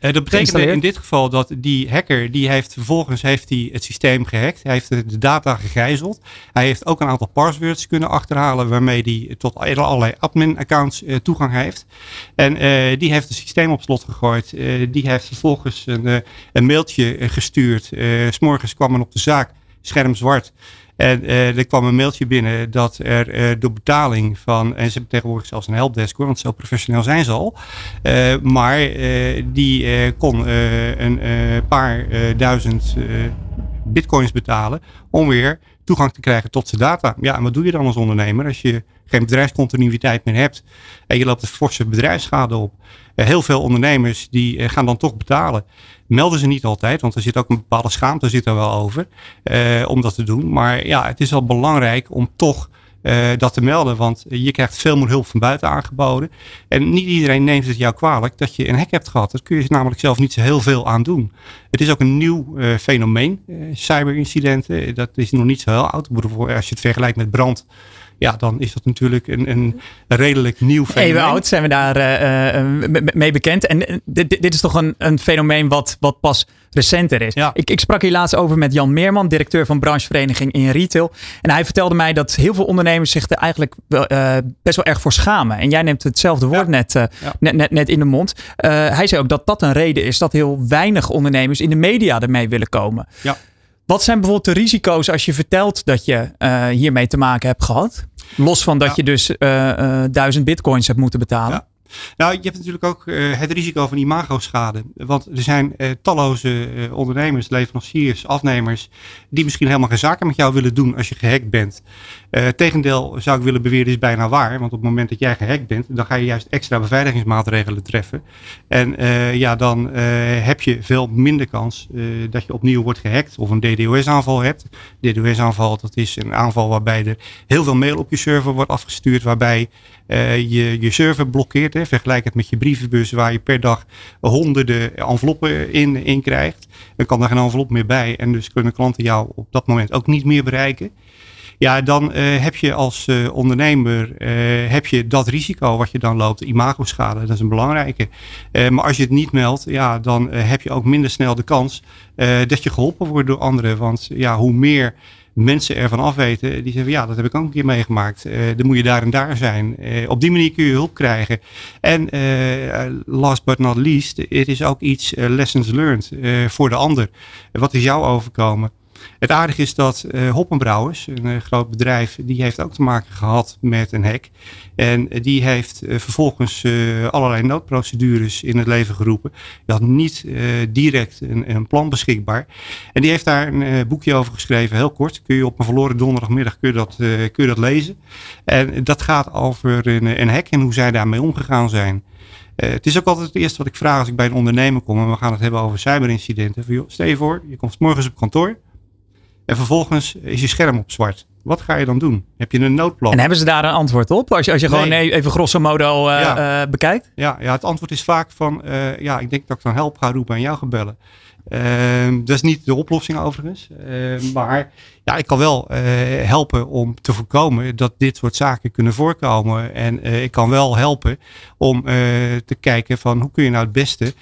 uh, dat betekent in dit geval dat die hacker, die heeft vervolgens heeft hij het systeem gehackt. Hij heeft de data gegijzeld. Hij heeft ook een aantal passwords kunnen achterhalen waarmee hij tot allerlei admin accounts uh, toegang heeft. En uh, die heeft het systeem op slot gegooid. die heeft vervolgens een, een mailtje gestuurd. S morgens kwam men op de zaak, scherm zwart. En er kwam een mailtje binnen dat er door betaling van, en ze hebben tegenwoordig zelfs een helpdesk hoor, want zo professioneel zijn ze al. maar die kon een paar duizend bitcoins betalen om weer toegang te krijgen tot zijn data. Ja, en wat doe je dan als ondernemer als je geen bedrijfscontinuïteit meer hebt en je loopt een forse bedrijfsschade op? Uh, heel veel ondernemers die uh, gaan dan toch betalen. Melden ze niet altijd, want er zit ook een bepaalde schaamte zit er wel over uh, om dat te doen. Maar ja, het is wel belangrijk om toch uh, dat te melden. Want je krijgt veel meer hulp van buiten aangeboden. En niet iedereen neemt het jou kwalijk dat je een hack hebt gehad. Dat kun je namelijk zelf niet zo heel veel aan doen. Het is ook een nieuw uh, fenomeen, uh, cyberincidenten. Dat is nog niet zo heel oud. Als je het vergelijkt met brand ja, dan is dat natuurlijk een, een redelijk nieuw fenomeen. Even oud zijn we daar uh, mee bekend. En dit, dit, is toch een, een fenomeen wat, wat pas recenter is. Ja. Ik, ik sprak hier laatst over met Jan Meerman, directeur van branchevereniging in retail. En hij vertelde mij dat heel veel ondernemers zich er eigenlijk uh, best wel erg voor schamen. En jij neemt hetzelfde woord ja. net, uh, ja. net, net, net in de mond. hij zei ook dat dat een reden is dat heel weinig ondernemers in de media ermee willen komen. Ja. Wat zijn bijvoorbeeld de risico's als je vertelt dat je uh, hiermee te maken hebt gehad? Los van dat ja. je dus uh, uh, duizend bitcoins hebt moeten betalen. Nou, je hebt natuurlijk ook uh, het risico van imagoschade. Want er zijn uh, talloze uh, ondernemers, leveranciers, afnemers, die misschien helemaal geen zaken met jou willen doen als je gehackt bent. tegendeel zou ik willen beweren is bijna waar. Want op het moment dat jij gehackt bent, dan ga je juist extra beveiligingsmaatregelen treffen. En ja, dan heb je veel minder kans dat je opnieuw wordt gehackt of een DDoS-aanval hebt. DDoS-aanval, dat is een aanval waarbij er heel veel mail op je server wordt afgestuurd, waarbij je je server blokkeert. Hè. Vergelijk het met je brievenbus waar je per dag honderden enveloppen in, krijgt. Dan kan er geen envelop meer bij en dus kunnen klanten jou op dat moment ook niet meer bereiken. Ja, dan uh, heb je als uh, ondernemer heb je dat risico wat je dan loopt, imagoschade, dat is een belangrijke. maar als je het niet meldt, ja, dan heb je ook minder snel de kans dat je geholpen wordt door anderen. Want ja, hoe meer mensen ervan afweten, die zeggen ja, dat heb ik ook een keer meegemaakt. Uh, dan moet je daar en daar zijn. Uh, op die manier kun je hulp krijgen. En uh, last but not least, het is ook iets lessons learned voor de ander. wat is jou overkomen? Het aardige is dat uh, Hoppenbrouwers, een uh, groot bedrijf, die heeft ook te maken gehad met een hack. En die heeft vervolgens allerlei noodprocedures in het leven geroepen. Had niet direct een, een, plan beschikbaar. En die heeft daar een boekje over geschreven, heel kort. Kun je op een verloren donderdagmiddag kun je dat, kun je dat lezen. En dat gaat over een, een hack en hoe zij daarmee omgegaan zijn. Het is ook altijd het eerste wat ik vraag als ik bij een ondernemer kom en we gaan het hebben over cyberincidenten. Stel je voor, je komt morgens op kantoor en vervolgens is je scherm op zwart. Wat ga je dan doen? Heb je een noodplan? En hebben ze daar een antwoord op? Als je, als je nee. gewoon even grosso modo uh, ja. uh, bekijkt? Ja, ja, het antwoord is vaak van... Uh, ja, ik denk dat ik dan help ga roepen en jou ga bellen. Dat is niet de oplossing overigens. maar ja, ik kan wel helpen om te voorkomen dat dit soort zaken kunnen voorkomen. En ik kan wel helpen om te kijken van hoe kun je nou het beste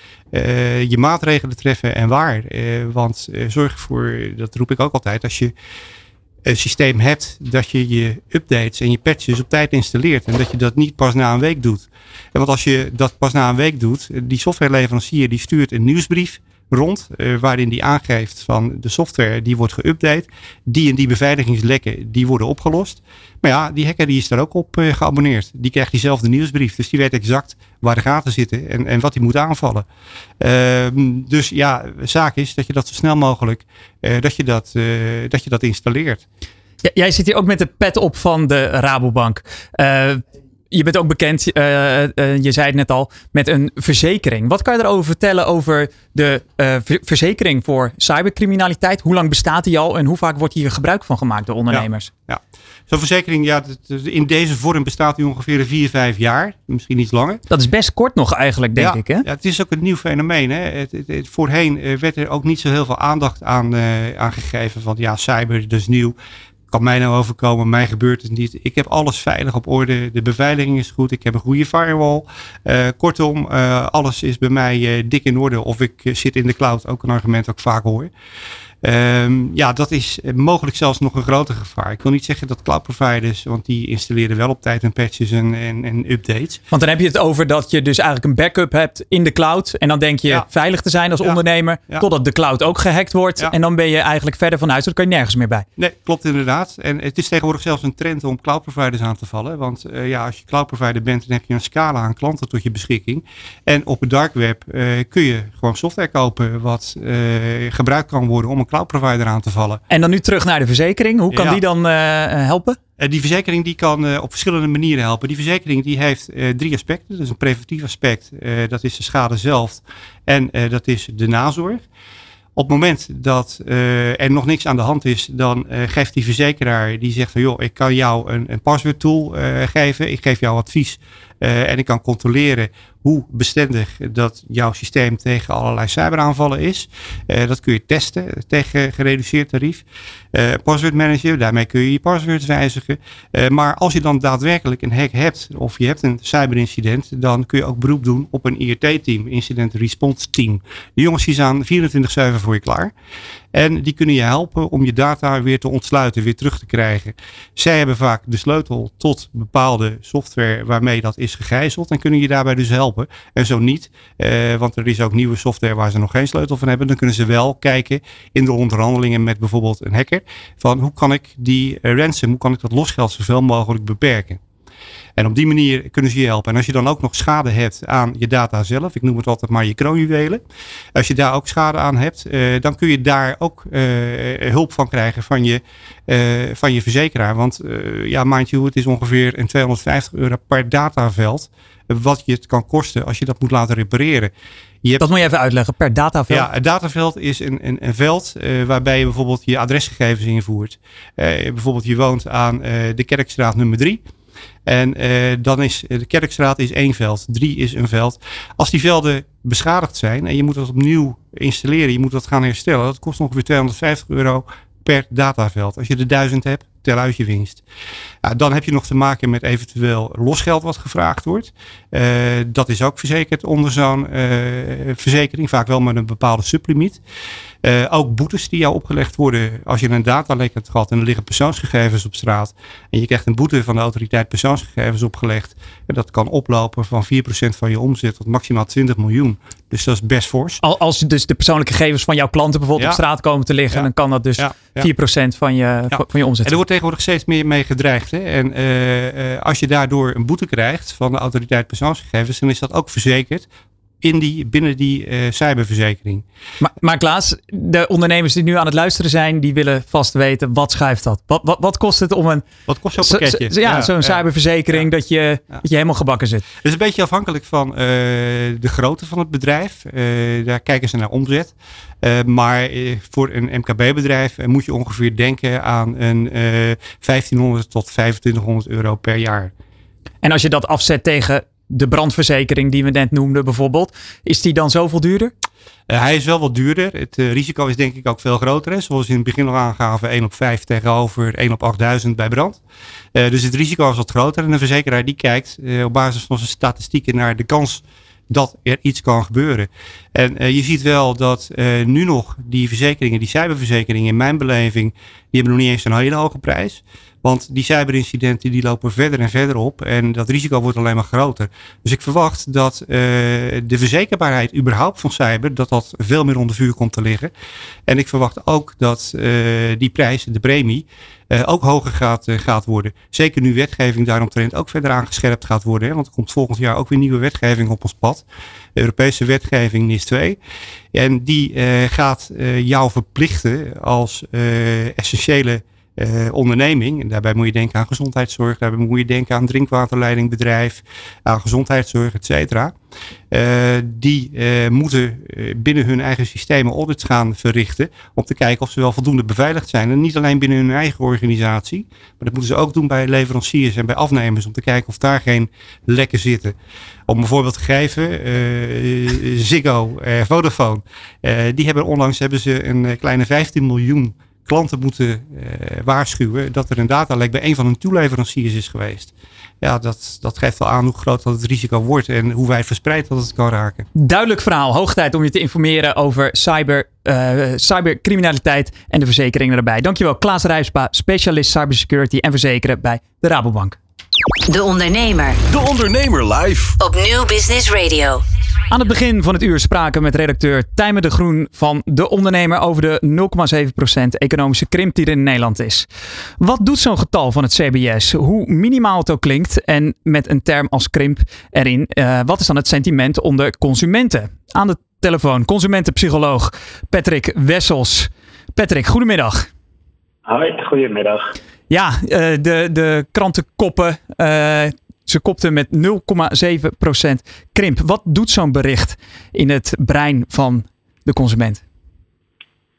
je maatregelen treffen en waar. want zorg ervoor, dat roep ik ook altijd, als je een systeem hebt dat je je updates en je patches op tijd installeert. En dat je dat niet pas na een week doet. En want als je dat pas na een week doet, die softwareleverancier die stuurt een nieuwsbrief rond, uh, waarin die aangeeft van de software die wordt geüpdate, die en die beveiligingslekken die worden opgelost. Maar ja, die hacker die is daar ook op uh, geabonneerd. Die krijgt diezelfde nieuwsbrief, dus die weet exact waar de gaten zitten en, en wat hij moet aanvallen. Uh, dus ja, zaak is dat je dat zo snel mogelijk, dat, je dat, dat je dat installeert. Jij zit hier ook met de pet op van de Rabobank je bent ook bekend, uh, uh, je zei het net al, met een verzekering. Wat kan je erover vertellen over de uh, verzekering voor cybercriminaliteit? Hoe lang bestaat die al en hoe vaak wordt hier gebruik van gemaakt door ondernemers? Ja, ja. zo'n verzekering, ja, in deze vorm bestaat die ongeveer vier, vijf jaar, misschien iets langer. Dat is best kort nog eigenlijk, denk ja, ik. Hè? Ja, het is ook een nieuw fenomeen. Hè? Het, het, het, voorheen werd er ook niet zo heel veel aandacht aan, aan gegeven van ja, cyber, dat is nieuw kan mij nou overkomen, mij gebeurt het niet. Ik heb alles veilig op orde, de beveiliging is goed, ik heb een goede firewall. Uh, kortom, uh, alles is bij mij uh, dik in orde of ik zit in de cloud, ook een argument dat ik vaak hoor. Ehm, ja, dat is mogelijk zelfs nog een groter gevaar. Ik wil niet zeggen dat cloud providers, want die installeren wel op tijd hun patches en, en, en updates. Want dan heb je het over dat je dus eigenlijk een backup hebt in de cloud. En dan denk je veilig te zijn als ondernemer. Totdat de cloud ook gehackt wordt. En dan ben je eigenlijk verder van huis. Dan kan je nergens meer bij. Nee, klopt inderdaad. En het is tegenwoordig zelfs een trend om cloud providers aan te vallen. Want uh, ja, als je cloud provider bent, dan heb je een scala aan klanten tot je beschikking. En op het dark web uh, kun je gewoon software kopen wat uh, gebruikt kan worden om een cloud provider aan te vallen. En dan nu terug naar de verzekering. Hoe kan die dan helpen? die verzekering die kan op verschillende manieren helpen. Die verzekering die heeft drie aspecten. Dat is een preventief aspect, dat is de schade zelf en dat is de nazorg. Op het moment dat uh, er nog niks aan de hand is, dan uh, geeft die verzekeraar die zegt van joh, ik kan jou een, een password tool uh, geven. Ik geef jou advies en ik kan controleren hoe bestendig dat jouw systeem tegen allerlei cyberaanvallen is. Uh, dat kun je testen tegen gereduceerd tarief. Uh, password manager, daarmee kun je je passwords wijzigen. Maar als je dan daadwerkelijk een hack hebt of je hebt een cyberincident, dan kun je ook beroep doen op een IRT-team, Incident Response Team. De jongens die staan 24-7 voor je klaar. En die kunnen je helpen om je data weer te ontsluiten, weer terug te krijgen. Zij hebben vaak de sleutel tot bepaalde software waarmee dat is gegijzeld en kunnen je daarbij dus helpen. En zo niet, eh, want er is ook nieuwe software waar ze nog geen sleutel van hebben. Dan kunnen ze wel kijken in de onderhandelingen met bijvoorbeeld een hacker. Van hoe kan ik die uh, ransom, hoe kan ik dat losgeld zoveel mogelijk beperken. En op die manier kunnen ze je helpen. En als je dan ook nog schade hebt aan je data zelf, ik noem het altijd maar je kroonjuwelen. Als je daar ook schade aan hebt, uh, dan kun je daar ook uh, hulp van krijgen van je, uh, van je verzekeraar. Want ja, mind you, het is ongeveer een 250 euro per dataveld wat je het kan kosten als je dat moet laten repareren. Je hebt... Dat moet je even uitleggen, per dataveld? Ja, een dataveld is een, een, een veld uh, waarbij je bijvoorbeeld je adresgegevens invoert. Uh, bijvoorbeeld je woont aan uh, de Kerkstraat nummer 3. En dan is de Kerkstraat is één veld, drie is een veld. Als die velden beschadigd zijn en je moet dat opnieuw installeren, je moet dat gaan herstellen, dat kost ongeveer 250 euro per dataveld. Als je er duizend hebt, tel uit je winst. Ja, dan heb je nog te maken met eventueel losgeld wat gevraagd wordt. Uh, dat is ook verzekerd onder zo'n uh, verzekering, vaak wel met een bepaalde sublimiet. Uh, ook boetes die jou opgelegd worden als je een datalek hebt gehad en er liggen persoonsgegevens op straat. En je krijgt een boete van de autoriteit persoonsgegevens opgelegd. En dat kan oplopen van 4% van je omzet tot maximaal 20 miljoen. Dus dat is best fors. Als dus de persoonlijke gegevens van jouw klanten bijvoorbeeld op straat komen te liggen, dan kan dat dus 4% van je, van je omzet. En er wordt tegenwoordig steeds meer mee gedreigd. Hè? En uh, uh, als je daardoor een boete krijgt van de autoriteit persoonsgegevens, dan is dat ook verzekerd in die, binnen die uh, cyberverzekering. Maar, maar Klaas, de ondernemers die nu aan het luisteren zijn, die willen vast weten, wat schuift dat? Wat, wat, wat kost het om een... Wat kost zo'n pakketje? ja, ja zo'n cyberverzekering Dat, je, dat je helemaal gebakken zit. Het is een beetje afhankelijk van uh, de grootte van het bedrijf. Uh, daar kijken ze naar omzet. maar voor een MKB-bedrijf moet je ongeveer denken aan een 1500 tot 2500 euro per jaar. En als je dat afzet tegen de brandverzekering die we net noemden bijvoorbeeld. Is die dan zoveel duurder? Uh, hij is wel wat duurder. Het uh, risico is denk ik ook veel groter. Hè? Zoals in het begin al aangaven, 1 op 5 tegenover 1 op 8000 bij brand. Uh, dus het risico is wat groter. En de verzekeraar die kijkt op basis van zijn statistieken naar de kans dat er iets kan gebeuren. En je ziet wel dat nu nog die verzekeringen, die cyberverzekeringen in mijn beleving, die hebben nog niet eens een hele hoge prijs. Want die cyberincidenten die lopen verder en verder op en dat risico wordt alleen maar groter. Dus ik verwacht dat uh, de verzekerbaarheid überhaupt van cyber, dat dat veel meer onder vuur komt te liggen. En ik verwacht ook dat uh, die prijs, de premie, uh, ook hoger gaat, gaat worden. Zeker nu wetgeving daaromtrent ook verder aangescherpt gaat worden. Want er komt volgend jaar ook weer nieuwe wetgeving op ons pad. Europese wetgeving NIS 2. En die gaat jou verplichten als essentiële uh, onderneming. En daarbij moet je denken aan gezondheidszorg, daarbij moet je denken aan drinkwaterleidingbedrijf, aan gezondheidszorg, et cetera. Uh, die uh, moeten binnen hun eigen systemen audits gaan verrichten om te kijken of ze wel voldoende beveiligd zijn. En niet alleen binnen hun eigen organisatie, maar dat moeten ze ook doen bij leveranciers en bij afnemers om te kijken of daar geen lekken zitten. Om een voorbeeld te geven, Ziggo, Vodafone, die hebben onlangs hebben ze een kleine 15 miljoen klanten moeten waarschuwen dat er een datalek bij een van hun toeleveranciers is geweest. Ja, dat, dat geeft wel aan hoe groot dat het risico wordt en hoe wijd verspreid dat het kan raken. Duidelijk verhaal. Hoog tijd om je te informeren over cyber, cybercriminaliteit en de verzekeringen erbij. Dankjewel Klaas Rijpspa, specialist cybersecurity en verzekeren bij de Rabobank. De Ondernemer. De Ondernemer live. Op Nieuw Business Radio. Aan het begin van het uur spraken we met redacteur Tijmen de Groen van De Ondernemer over de 0,7% economische krimp die er in Nederland is. Wat doet zo'n getal van het CBS? Hoe minimaal het ook klinkt en met een term als krimp erin, uh, wat is dan het sentiment onder consumenten? Aan de telefoon consumentenpsycholoog Patrick Wessels. Patrick, goedemiddag. Hoi, goedemiddag. Ja, uh, de, de krantenkoppen. Uh, ze kopten met 0,7% krimp. Wat doet zo'n bericht in het brein van de consument?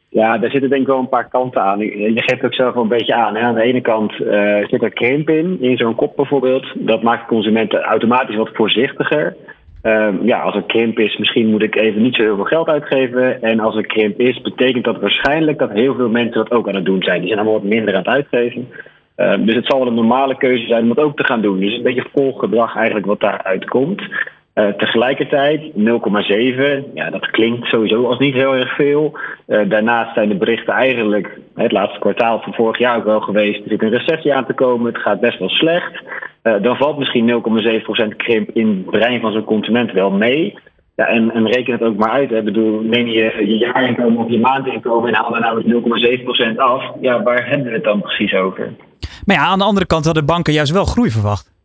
Ja, daar zitten denk ik wel een paar kanten aan. Je geeft ook zelf wel een beetje aan. Hè. Aan de ene kant uh, zit er krimp in, in zo'n kop bijvoorbeeld. Dat maakt consumenten automatisch wat voorzichtiger. Uh, ja, als er krimp is, misschien moet ik even niet zo heel veel geld uitgeven. En als er krimp is, betekent dat waarschijnlijk dat heel veel mensen dat ook aan het doen zijn. Die zijn allemaal wat minder aan het uitgeven. Uh, dus het zal wel een normale keuze zijn om het ook te gaan doen. Dus een beetje volgedrag eigenlijk wat daaruit komt. Uh, tegelijkertijd 0,7, ja, dat klinkt sowieso als niet heel erg veel. Uh, daarnaast zijn de berichten eigenlijk het laatste kwartaal van vorig jaar ook wel geweest. Er zit een recessie aan te komen, het gaat best wel slecht. Uh, dan valt misschien 0,7% krimp in het brein van zo'n consument wel mee. Ja, en, en reken het ook maar uit. Bedoel, neem je je jaarinkomen of je maandinkomen en haal daar nou 0,7% af. Ja, waar hebben we het dan precies over? Maar ja, aan de andere kant hadden banken juist wel groei verwacht.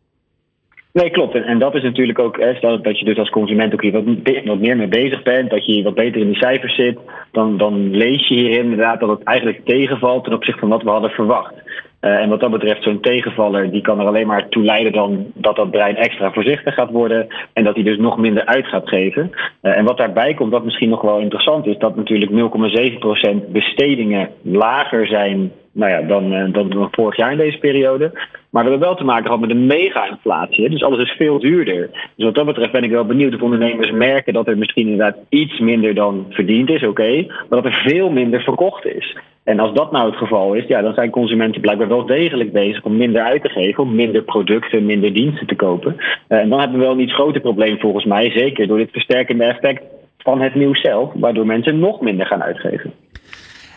Nee, klopt. En, en dat is natuurlijk ook, hè, dat, dat je dus als consument ook hier wat, wat meer mee bezig bent, dat je wat beter in die cijfers zit, dan, dan lees je hier inderdaad dat het eigenlijk tegenvalt ten opzichte van wat we hadden verwacht. Uh, en wat dat betreft, zo'n tegenvaller, die kan er alleen maar toe leiden dan dat dat brein extra voorzichtig gaat worden en dat hij dus nog minder uit gaat geven. Uh, en wat daarbij komt, wat misschien nog wel interessant is, dat natuurlijk 0,7% bestedingen lager zijn nou ja, dan, uh, dan, dan vorig jaar in deze periode. Maar we hebben wel te maken gehad met een mega-inflatie. Dus alles is veel duurder. Dus wat dat betreft ben ik wel benieuwd of ondernemers merken dat er misschien inderdaad iets minder dan verdiend is, oké. Maar dat er veel minder verkocht is. En als dat nou het geval is, ja, dan zijn consumenten blijkbaar wel degelijk bezig om minder uit te geven, om minder producten, minder diensten te kopen. Uh, en dan hebben we wel een iets groter probleem volgens mij, zeker door dit versterkende effect van het nieuws zelf, waardoor mensen nog minder gaan uitgeven.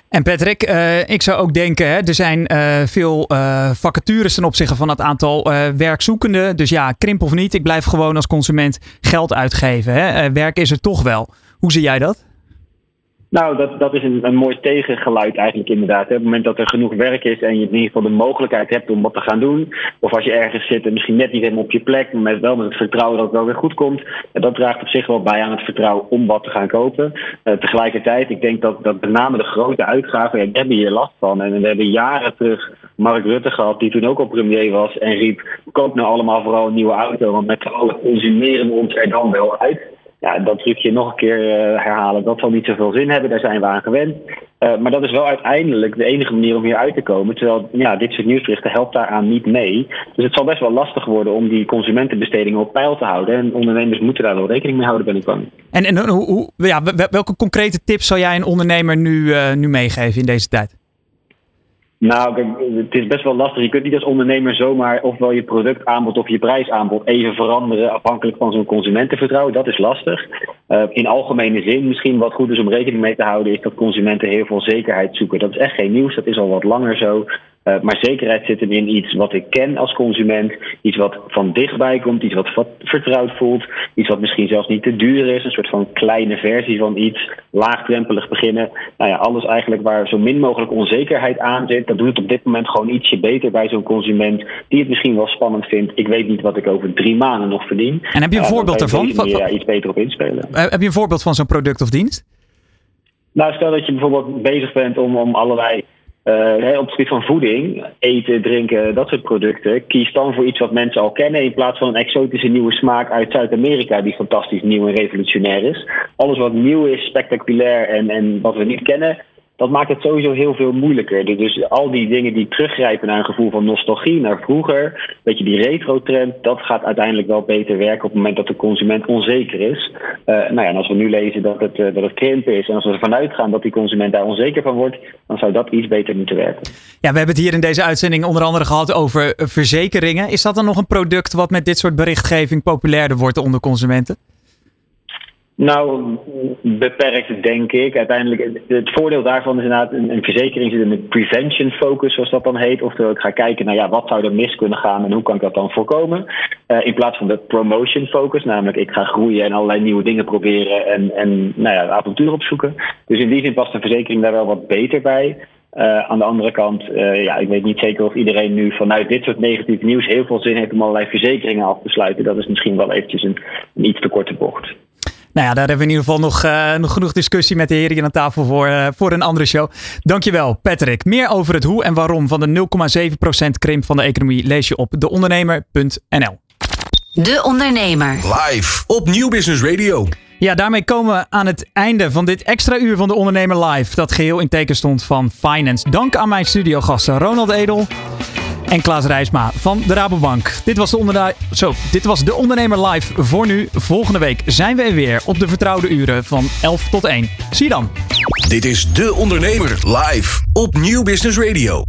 En Patrick, uh, ik zou ook denken, hè, er zijn uh, veel uh, vacatures ten opzichte van het aantal werkzoekenden. Dus ja, krimp of niet, ik blijf gewoon als consument geld uitgeven. Hè. werk is er toch wel. Hoe zie jij dat? Nou, dat, dat is een, een mooi tegengeluid eigenlijk inderdaad. Op het moment dat er genoeg werk is en je in ieder geval de mogelijkheid hebt om wat te gaan doen. Of als je ergens zit en misschien net niet helemaal op je plek, maar wel met het vertrouwen dat het wel weer goed komt. Dat draagt op zich wel bij aan het vertrouwen om wat te gaan kopen. Uh, tegelijkertijd, ik denk dat, dat met name de grote uitgaven, ja, daar hebben hier last van. En we hebben jaren terug Mark Rutte gehad, die toen ook al premier was en riep, koop nou allemaal vooral een nieuwe auto, want met z'n allen consumeren we ons er dan wel uit ja, dat trucje nog een keer uh, herhalen, dat zal niet zoveel zin hebben. Daar zijn we aan gewend. Uh, maar dat is wel uiteindelijk de enige manier om hier uit te komen. Terwijl ja, dit soort nieuwsberichten helpt daaraan niet mee. Dus het zal best wel lastig worden om die consumentenbestedingen op peil te houden. En ondernemers moeten daar wel rekening mee houden, ben ik bang. En, en hoe, hoe, ja, welke concrete tips zou jij een ondernemer nu, uh, nu meegeven in deze tijd? Nou, het is best wel lastig. Je kunt niet als ondernemer zomaar ofwel je productaanbod of je prijsaanbod even veranderen afhankelijk van zo'n consumentenvertrouwen. Dat is lastig. Uh, in algemene zin, misschien wat goed is om rekening mee te houden, is dat consumenten heel veel zekerheid zoeken. Dat is echt geen nieuws, dat is al wat langer zo. Uh, maar zekerheid zit hem in iets wat ik ken als consument, iets wat van dichtbij komt, iets wat vertrouwd voelt, iets wat misschien zelfs niet te duur is, een soort van kleine versie van iets, laagdrempelig beginnen. Nou ja, alles eigenlijk waar zo min mogelijk onzekerheid aan zit, dat doet het op dit moment gewoon ietsje beter bij zo'n consument die het misschien wel spannend vindt. Ik weet niet wat ik over drie maanden nog verdien. En heb je een uh, voorbeeld daarvan? Van, ja, iets beter op inspelen. Heb je een voorbeeld van zo'n product of dienst? Nou, stel dat je bijvoorbeeld bezig bent om, om allerlei uh, op het gebied van voeding, eten, drinken, dat soort producten, kies dan voor iets wat mensen al kennen in plaats van een exotische nieuwe smaak uit Zuid-Amerika die fantastisch nieuw en revolutionair is. Alles wat nieuw is, spectaculair en, en wat we niet kennen, dat maakt het sowieso heel veel moeilijker. Dus- Dus al die dingen die teruggrijpen naar een gevoel van nostalgie, naar vroeger, weet je, die retro-trend, dat gaat uiteindelijk wel beter werken op het moment dat de consument onzeker is. Eh, nou ja, en als we nu lezen dat het, eh, dat het krimpen is en als we ervan uitgaan dat die consument daar onzeker van wordt, dan zou dat iets beter moeten werken. Ja, we hebben het hier in deze uitzending onder andere gehad over eh, verzekeringen. Is dat dan nog een product wat met dit soort berichtgeving populairder wordt onder consumenten? Nou, beperkt denk ik. Uiteindelijk, het voordeel daarvan is inderdaad, een, een verzekering zit in een prevention focus, zoals dat dan heet. Oftewel, ik ga kijken naar ja, wat zou er mis kunnen gaan en hoe kan ik dat dan voorkomen. Eh, in plaats van de promotion focus, namelijk ik ga groeien en allerlei nieuwe dingen proberen en, en nou ja, avontuur opzoeken. Dus in die zin past een verzekering daar wel wat beter bij. Eh, aan de andere kant, eh, ja, ik weet niet zeker of iedereen nu vanuit dit soort negatief nieuws heel veel zin heeft om allerlei verzekeringen af te sluiten. Dat is misschien wel eventjes een, een iets te korte bocht. Nou ja, daar hebben we in ieder geval nog, eh, nog genoeg discussie met de heren hier aan tafel voor, eh, voor een andere show. Dankjewel, Patrick. Meer over het hoe en waarom van de 0,7% krimp van de economie lees je op deondernemer.nl. De Ondernemer. Live op Nieuw Business Radio. Ja, daarmee komen we aan het einde van dit extra uur van de Ondernemer Live. Dat geheel in teken stond van Finance. Dank aan mijn studiogasten Ronald Edel en Klaas Rijsma van de Rabobank. Dit was de, Zo, dit was de Ondernemer Live voor nu. Volgende week zijn we er weer op de vertrouwde uren van 11 tot 1. Zie je dan. Dit is De Ondernemer live op Nieuw Business Radio.